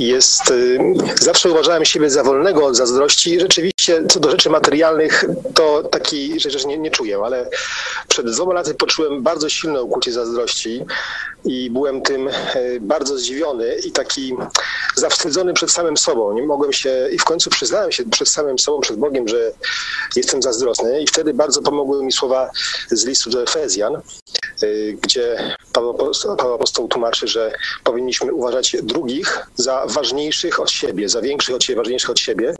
Speaker 9: Jest. y, Zawsze uważałem siebie za wolnego od zazdrości. Rzeczywiście, co do rzeczy materialnych, to takiej rzeczy nie, nie czuję, ale przed dwoma laty poczułem bardzo silne ukłucie zazdrości i byłem tym e, bardzo zdziwiony i taki zawstydzony przed samym sobą. Nie mogłem się i w końcu przyznałem się przed samym sobą, przed Bogiem, że jestem zazdrosny i wtedy bardzo pomogły mi słowa z listu do Efezjan, y, gdzie Paweł Apostoł tłumaczy, że powinniśmy uważać drugich za ważniejszych od siebie, za większych od siebie, ważniejszych od siebie.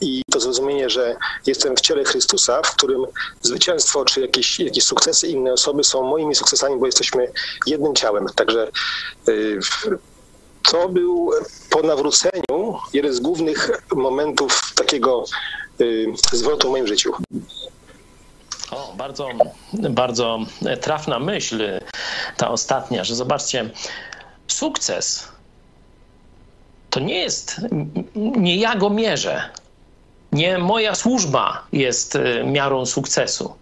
Speaker 9: I to zrozumienie, że jestem w ciele Chrystusa, w którym zwycięstwo czy jakieś, jakieś sukcesy innej osoby są moimi sukcesami, bo jesteśmy jednym ciałem. Także y, to był po nawróceniu jeden z głównych momentów takiego y, zwrotu w moim życiu.
Speaker 2: O, bardzo, bardzo trafna myśl, ta ostatnia, że zobaczcie, sukces to nie jest, nie ja go mierzę. Nie moja służba jest y, miarą sukcesu.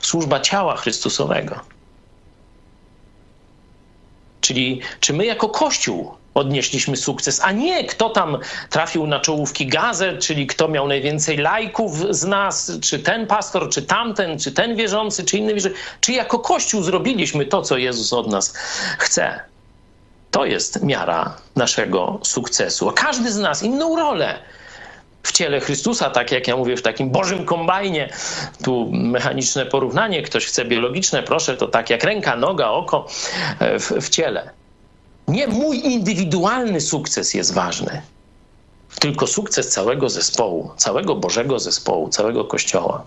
Speaker 2: Służba ciała Chrystusowego. Czyli czy my jako Kościół odnieśliśmy sukces, a nie kto tam trafił na czołówki gazet, czyli kto miał najwięcej lajków z nas, czy ten pastor, czy tamten, czy ten wierzący, czy inny wierzący. Czy jako Kościół zrobiliśmy to, co Jezus od nas chce. To jest miara naszego sukcesu. A każdy z nas inną rolę w ciele Chrystusa, tak jak ja mówię, w takim Bożym kombajnie. Tu mechaniczne porównanie, ktoś chce biologiczne, proszę, to tak jak ręka, noga, oko e, w, w ciele. Nie mój indywidualny sukces jest ważny, tylko sukces całego zespołu, całego Bożego zespołu, całego Kościoła.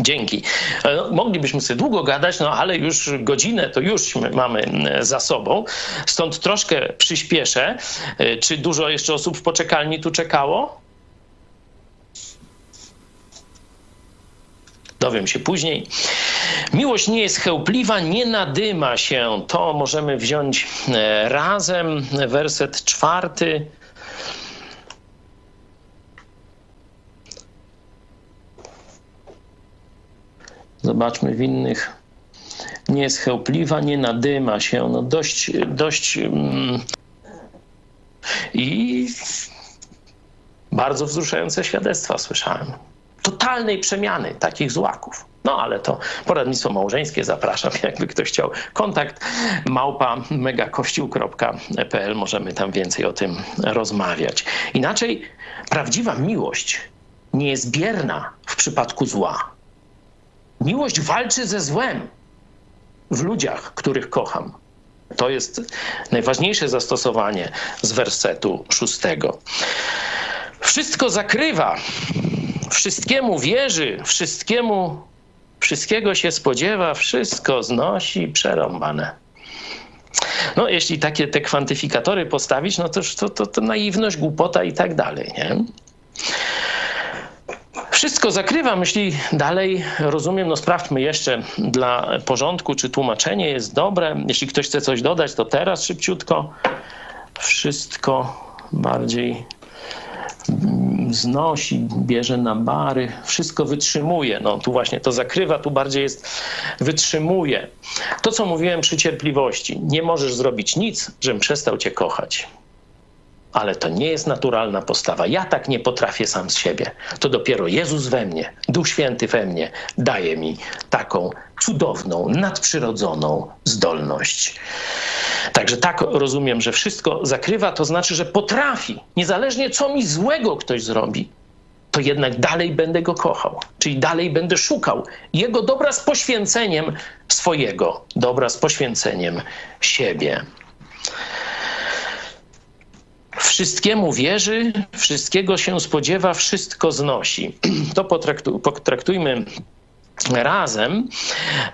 Speaker 2: Dzięki. E, no, Moglibyśmy sobie długo gadać, no ale już godzinę to już my mamy za sobą. Stąd troszkę przyspieszę. E, Czy dużo jeszcze osób w poczekalni tu czekało? Dowiem się później. Miłość nie jest chełpliwa, nie nadyma się. To możemy wziąć e, razem. Werset czwarty. Zobaczmy w innych. Nie jest chełpliwa, nie nadyma się. No dość, dość. mm, I bardzo wzruszające świadectwa słyszałem. Totalnej przemiany takich złaków. No ale to poradnictwo małżeńskie zapraszam, jakby ktoś chciał. Kontakt małpa megakościół.pl. Możemy tam więcej o tym rozmawiać. Inaczej prawdziwa miłość nie jest bierna w przypadku zła. Miłość walczy ze złem w ludziach, których kocham. To jest najważniejsze zastosowanie z wersetu szóstego. Wszystko zakrywa, wszystkiemu wierzy, wszystkiemu, wszystkiego się spodziewa, wszystko znosi, przerąbane. No, jeśli takie te kwantyfikatory postawić, no to, to, to, to naiwność, głupota i tak dalej, nie? Wszystko zakrywa, myśli dalej, rozumiem, no sprawdźmy jeszcze dla porządku, czy tłumaczenie jest dobre. Jeśli ktoś chce coś dodać, to teraz szybciutko. Wszystko bardziej znosi, bierze na bary, wszystko wytrzymuje. No tu właśnie to zakrywa, tu bardziej jest wytrzymuje. To, co mówiłem przy cierpliwości, nie możesz zrobić nic, żebym przestał cię kochać. Ale to nie jest naturalna postawa. Ja tak nie potrafię sam z siebie. To dopiero Jezus we mnie, Duch Święty we mnie daje mi taką cudowną, nadprzyrodzoną zdolność. Także tak rozumiem, że wszystko zakrywa, to znaczy, że potrafi, niezależnie co mi złego ktoś zrobi, to jednak dalej będę go kochał, czyli dalej będę szukał jego dobra z poświęceniem swojego, dobra z poświęceniem siebie. Wszystkiemu wierzy, wszystkiego się spodziewa, wszystko znosi. To potraktujmy razem,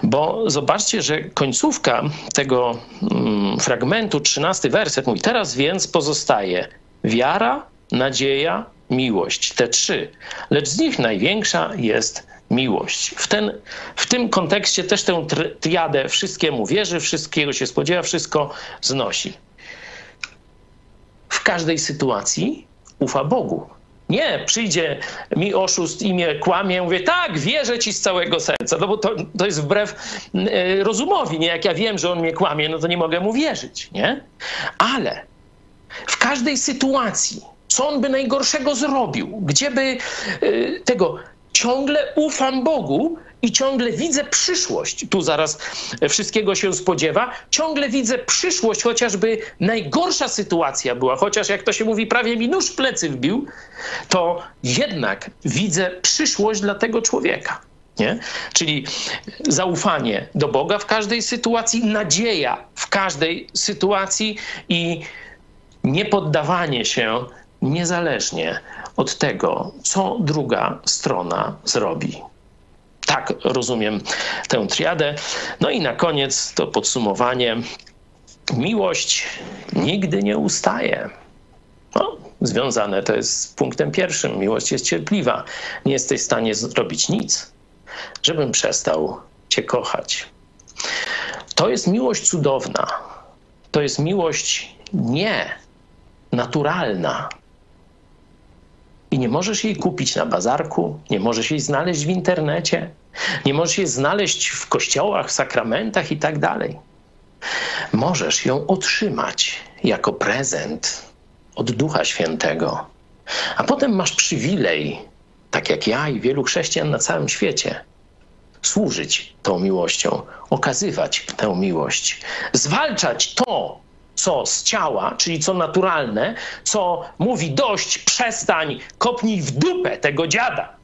Speaker 2: bo zobaczcie, że końcówka tego mm, fragmentu, trzynasty werset mówi, teraz więc pozostaje wiara, nadzieja, miłość, te trzy, lecz z nich największa jest miłość. W, ten, w tym kontekście też tę triadę wszystkiemu wierzy, wszystkiego się spodziewa, wszystko znosi. Każdej sytuacji ufa Bogu. Nie, przyjdzie mi oszust i mnie kłamie, mówię, tak, wierzę ci z całego serca, no bo to, to jest wbrew y, rozumowi, nie? Jak ja wiem, że on mnie kłamie, no to nie mogę mu wierzyć, nie? Ale w każdej sytuacji, co on by najgorszego zrobił, gdzie by y, tego, ciągle ufam Bogu, i ciągle widzę przyszłość. Tu zaraz wszystkiego się spodziewa. Ciągle widzę przyszłość, chociażby najgorsza sytuacja była, chociaż jak to się mówi, prawie mi nóż w plecy wbił, to jednak widzę przyszłość dla tego człowieka. Nie? Czyli zaufanie do Boga w każdej sytuacji, nadzieja w każdej sytuacji i niepoddawanie się niezależnie od tego, co druga strona zrobi. Tak rozumiem tę triadę. No i na koniec to podsumowanie. Miłość nigdy nie ustaje. No, związane to jest z punktem pierwszym. Miłość jest cierpliwa. Nie jesteś w stanie zrobić nic, żebym przestał Cię kochać. To jest miłość cudowna. To jest miłość nie naturalna, i nie możesz jej kupić na bazarku, nie możesz jej znaleźć w internecie, nie możesz jej znaleźć w kościołach, w sakramentach i tak dalej. Możesz ją otrzymać jako prezent od Ducha Świętego, a potem masz przywilej, tak jak ja i wielu chrześcijan na całym świecie, służyć tą miłością, okazywać tę miłość, zwalczać to, co z ciała, czyli co naturalne, co mówi dość, przestań, kopnij w dupę tego dziada.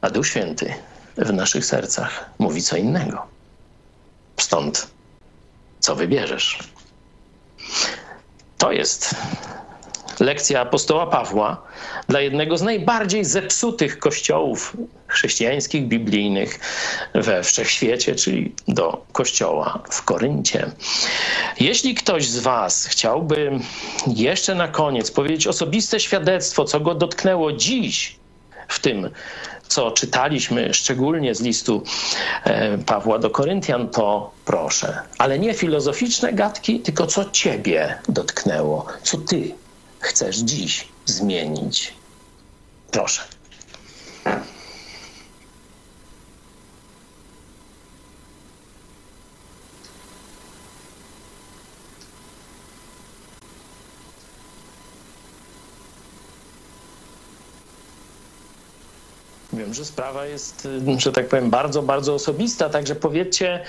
Speaker 2: A Duch Święty w naszych sercach mówi co innego. Stąd, co wybierzesz? To jest lekcja apostoła Pawła dla jednego z najbardziej zepsutych kościołów chrześcijańskich, biblijnych we wszechświecie, czyli do kościoła w Koryncie. Jeśli ktoś z Was chciałby jeszcze na koniec powiedzieć osobiste świadectwo, co go dotknęło dziś w tym, co czytaliśmy, szczególnie z listu e, Pawła do Koryntian, to proszę. Ale nie filozoficzne gadki, tylko co Ciebie dotknęło, co Ty chcesz dziś zmienić. Proszę. Wiem, że sprawa jest, że tak powiem, bardzo, bardzo osobista, także powiedzcie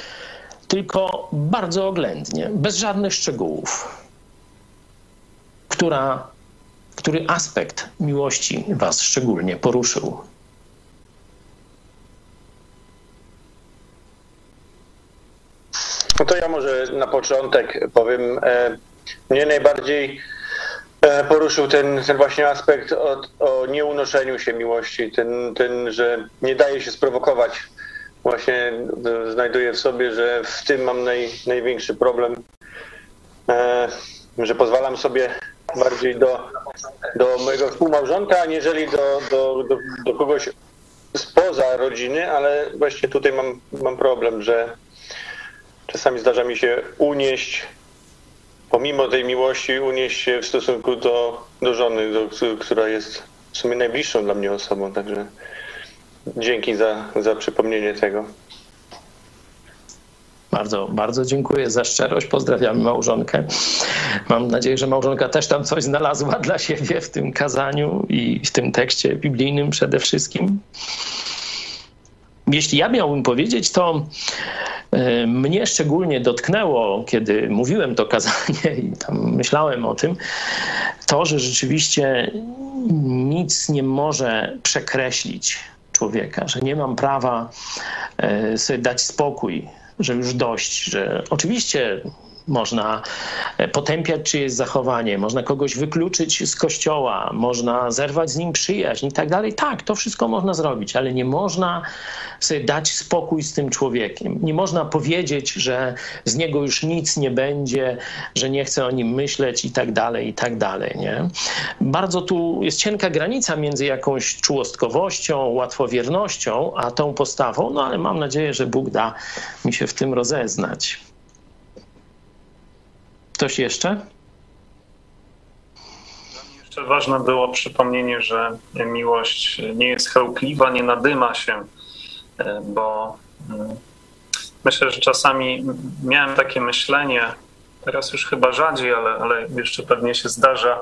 Speaker 2: tylko bardzo oględnie, bez żadnych szczegółów która, który aspekt miłości Was szczególnie poruszył?
Speaker 16: No to ja może na początek powiem. E, mnie najbardziej e, poruszył ten, ten właśnie aspekt o, o nieunoszeniu się miłości, ten, ten, że nie daje się sprowokować. Właśnie znajduję w sobie, że w tym mam naj, największy problem, e, że pozwalam sobie bardziej do, do mojego współmałżonka, aniżeli do, do, do, do kogoś spoza rodziny, ale właśnie tutaj mam, mam problem, że czasami zdarza mi się unieść pomimo tej miłości unieść się w stosunku do, do żony, do, która jest w sumie najbliższą dla mnie osobą. Także dzięki za, za przypomnienie tego.
Speaker 2: Bardzo, bardzo dziękuję za szczerość. Pozdrawiamy małżonkę. Mam nadzieję, że małżonka też tam coś znalazła dla siebie w tym kazaniu i w tym tekście biblijnym przede wszystkim. Jeśli ja miałbym powiedzieć, to e, mnie szczególnie dotknęło, kiedy mówiłem to kazanie i tam myślałem o tym, to, że rzeczywiście nic nie może przekreślić człowieka, że nie mam prawa e, sobie dać spokój, że już dość, że oczywiście można e, potępiać czyjeś zachowanie, można kogoś wykluczyć z kościoła, można zerwać z nim przyjaźń i tak dalej. Tak, to wszystko można zrobić, ale nie można sobie dać spokój z tym człowiekiem. Nie można powiedzieć, że z niego już nic nie będzie, że nie chce o nim myśleć i tak dalej, i tak dalej. Nie? Bardzo tu jest cienka granica między jakąś czułostkowością, łatwowiernością, a tą postawą, no ale mam nadzieję, że Bóg da mi się w tym rozeznać. Ktoś jeszcze?
Speaker 8: Jeszcze ważne było przypomnienie, że miłość nie jest chełpliwa, nie nadyma się, e, bo mm, myślę, że czasami miałem takie myślenie, teraz już chyba rzadziej, ale, ale jeszcze pewnie się zdarza,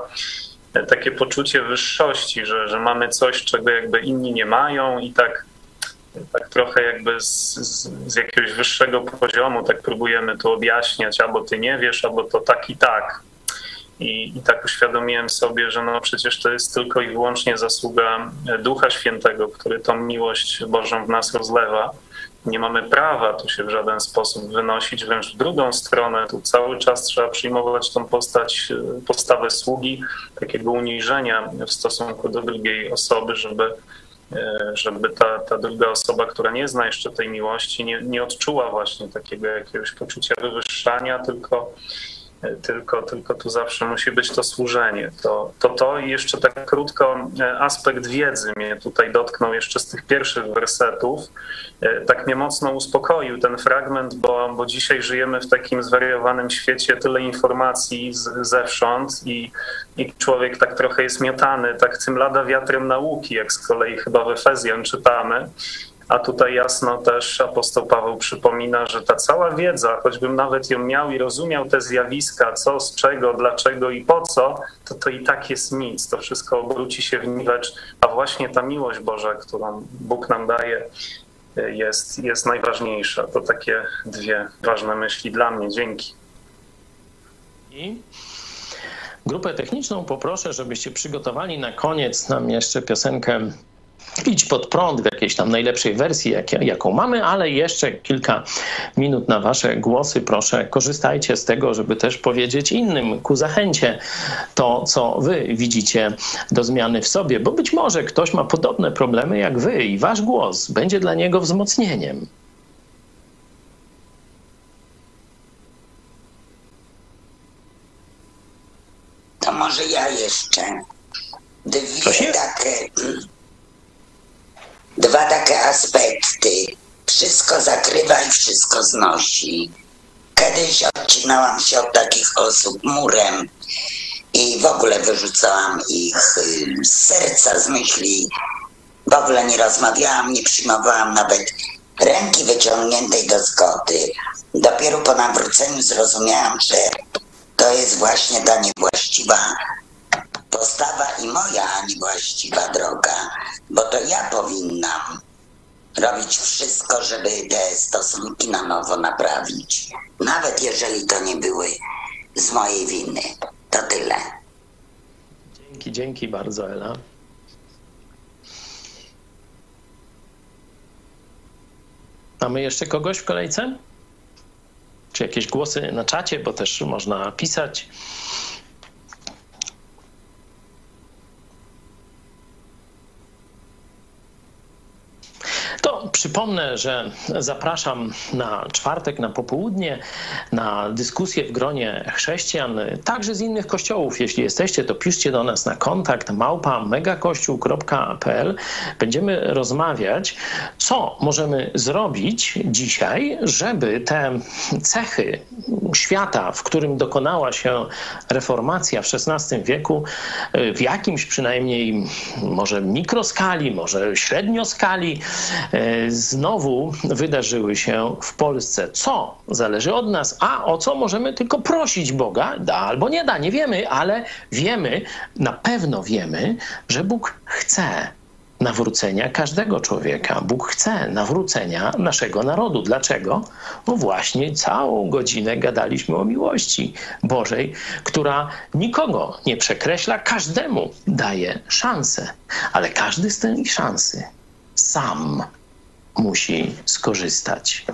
Speaker 8: e, takie poczucie wyższości, że, że mamy coś, czego jakby inni nie mają i tak tak trochę jakby z, z, z, jakiegoś wyższego poziomu tak próbujemy to objaśniać, albo ty nie wiesz, albo to tak i tak. I, I tak uświadomiłem sobie, że no przecież to jest tylko i wyłącznie zasługa Ducha Świętego, który tą miłość Bożą w nas rozlewa. Nie mamy prawa tu się w żaden sposób wynosić, wręcz w drugą stronę. Tu cały czas trzeba przyjmować tą postać, postawę sługi, takiego uniżenia w stosunku do drugiej osoby, żeby żeby ta, ta druga osoba, która nie zna jeszcze tej miłości, nie, nie odczuła właśnie takiego jakiegoś poczucia wywyższania, tylko tylko, tylko tu zawsze musi być to służenie. To, to to i jeszcze tak krótko e, aspekt wiedzy mnie tutaj dotknął jeszcze z tych pierwszych wersetów. E, tak mnie mocno uspokoił ten fragment, bo, bo dzisiaj żyjemy w takim zwariowanym świecie, tyle informacji z, zewsząd i, i człowiek tak trochę jest miotany, tak tym lada wiatrem nauki, jak z kolei chyba w Efezjan czytamy. A tutaj jasno też apostoł Paweł przypomina, że ta cała wiedza, choćbym nawet ją miał i rozumiał te zjawiska, co, z czego, dlaczego i po co, to to i tak jest nic. To wszystko obróci się w niwecz, a właśnie ta miłość Boża, którą Bóg nam daje, jest, jest najważniejsza. To takie dwie ważne myśli dla mnie. Dzięki.
Speaker 2: I grupę techniczną poproszę, żebyście przygotowali na koniec nam jeszcze piosenkę idź pod prąd w jakiejś tam najlepszej wersji, jak, jaką mamy, ale jeszcze kilka minut na Wasze głosy. Proszę, korzystajcie z tego, żeby też powiedzieć innym ku zachęcie to, co Wy widzicie do zmiany w sobie, bo być może ktoś ma podobne problemy jak Wy i Wasz głos będzie dla niego wzmocnieniem.
Speaker 17: To może ja jeszcze dwie takie dwa takie aspekty. Wszystko zakrywa i wszystko znosi. Kiedyś odcinałam się od takich osób murem i w ogóle wyrzucałam ich y, z serca, z myśli. W ogóle nie rozmawiałam, nie przyjmowałam nawet ręki wyciągniętej do zgody. Dopiero po nawróceniu zrozumiałam, że to jest właśnie ta niewłaściwa postawa i moja niewłaściwa droga, bo to ja powinnam robić wszystko, żeby te stosunki na nowo naprawić. Nawet jeżeli to nie były z mojej winy. To tyle.
Speaker 2: Dzięki, dzięki bardzo, Ela. Mamy jeszcze kogoś w kolejce? Czy jakieś głosy na czacie, bo też można pisać. Przypomnę, że zapraszam na czwartek, na popołudnie, na dyskusję w gronie chrześcijan, także z innych kościołów. Jeśli jesteście, to piszcie do nas na kontakt małpa megakościół.pl. Będziemy rozmawiać, co możemy zrobić dzisiaj, żeby te cechy świata, w którym dokonała się reformacja w XVI wieku, w jakimś przynajmniej może mikroskali, może średnioskali, znowu wydarzyły się w Polsce. Co zależy od nas, a o co możemy tylko prosić Boga, da albo nie da, nie wiemy, ale wiemy, na pewno wiemy, że Bóg chce nawrócenia każdego człowieka. Bóg chce nawrócenia naszego narodu. Dlaczego? No właśnie całą godzinę gadaliśmy o miłości Bożej, która nikogo nie przekreśla, każdemu daje szansę, ale każdy z tej szansy sam musi skorzystać.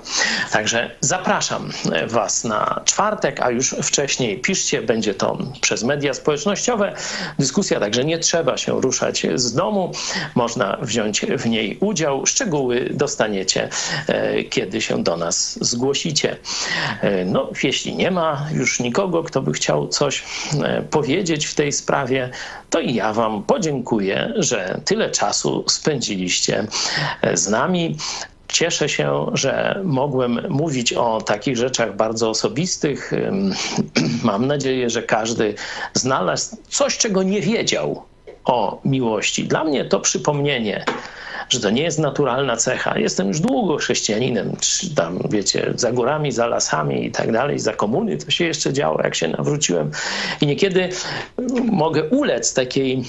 Speaker 2: Także zapraszam Was na czwartek, a już wcześniej piszcie, będzie to przez media społecznościowe dyskusja, także nie trzeba się ruszać z domu, można wziąć w niej udział. Szczegóły dostaniecie, e, kiedy się do nas zgłosicie. E, no, jeśli nie ma już nikogo, kto by chciał coś e, powiedzieć w tej sprawie, to i ja Wam podziękuję, że tyle czasu spędziliście z nami. Cieszę się, że mogłem mówić o takich rzeczach bardzo osobistych. Mam nadzieję, że każdy znalazł coś, czego nie wiedział o miłości. Dla mnie to przypomnienie że to nie jest naturalna cecha. Jestem już długo chrześcijaninem, tam wiecie, za górami, za lasami i tak dalej, za komuny to się jeszcze działo, jak się nawróciłem. I niekiedy mogę ulec takiej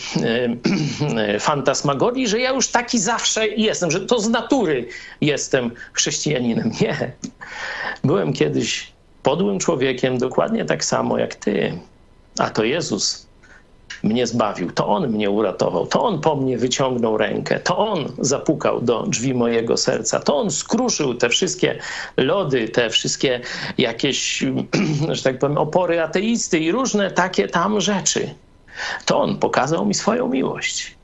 Speaker 2: fantasmagorii, że ja już taki zawsze jestem, że to z natury jestem chrześcijaninem. Nie. Byłem kiedyś podłym człowiekiem, dokładnie tak samo jak ty. A to Jezus mnie zbawił, to On mnie uratował, to On po mnie wyciągnął rękę, to On zapukał do drzwi mojego serca, to On skruszył te wszystkie lody, te wszystkie jakieś, że tak powiem, opory ateisty i różne takie tam rzeczy. To On pokazał mi swoją miłość.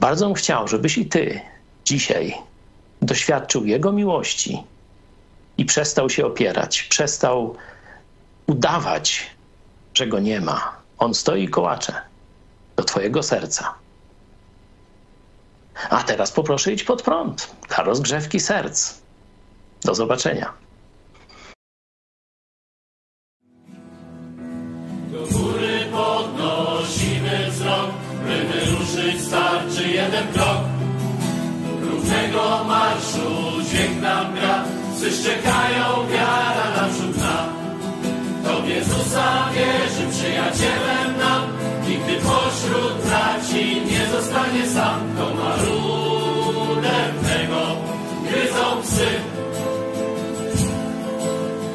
Speaker 2: Bardzo bym chciał, żebyś i ty dzisiaj doświadczył Jego miłości i przestał się opierać, przestał udawać, że Go nie ma on stoi i kołacze do twojego serca. A teraz poproszę iść pod prąd dla rozgrzewki serc. Do zobaczenia.
Speaker 18: Do góry podnosimy wzrok, by wyruszyć starczy jeden krok. Równego marszu dźwięk nam gra, psy szczekają, wiara naprzód nam. To w Jezusa wierzy przyjacielem nam. Nigdy pośród braci nie zostanie sam. To marudewnego gryzą psy.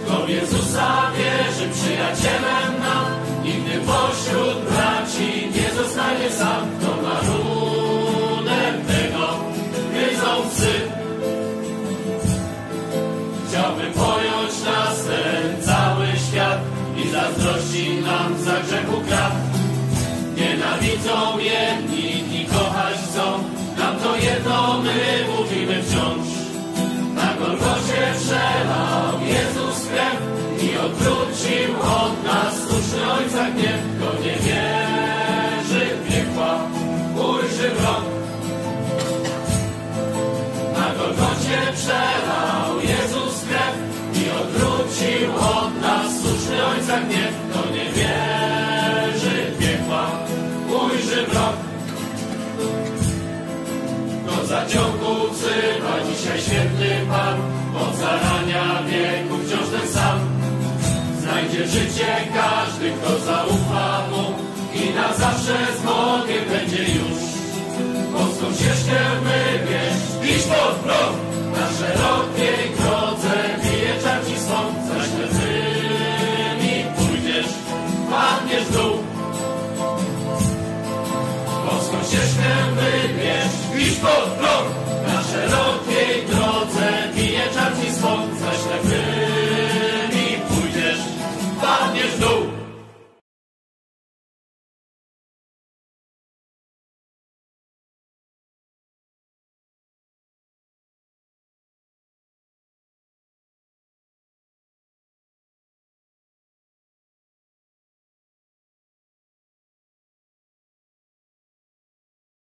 Speaker 18: To w Jezusa wierzy Golgocie przelał Jezus krew i odwrócił od nas słuszny Ojca gniew. Kto nie wierzy w piekła, ujrzy wrog. Na Golgocie przelał Jezus krew i odwrócił od nas słuszny Ojca gniew. Kto nie wierzy w piekła, ujrzy wrog. Kto zaciągu wzywa dzisiaj święty Pan, zarania wieku wciąż ten sam. Znajdzie życie każdy, kto zaufa Mu. I na zawsze z Bogiem będzie już. Polską ścieżkę wybierz, idź pod prąd, na szerokiej drodze bije czarci za śledzymi pójdziesz, padniesz w dół. Polską ścieżkę wybierz, idź pod prąd, songs.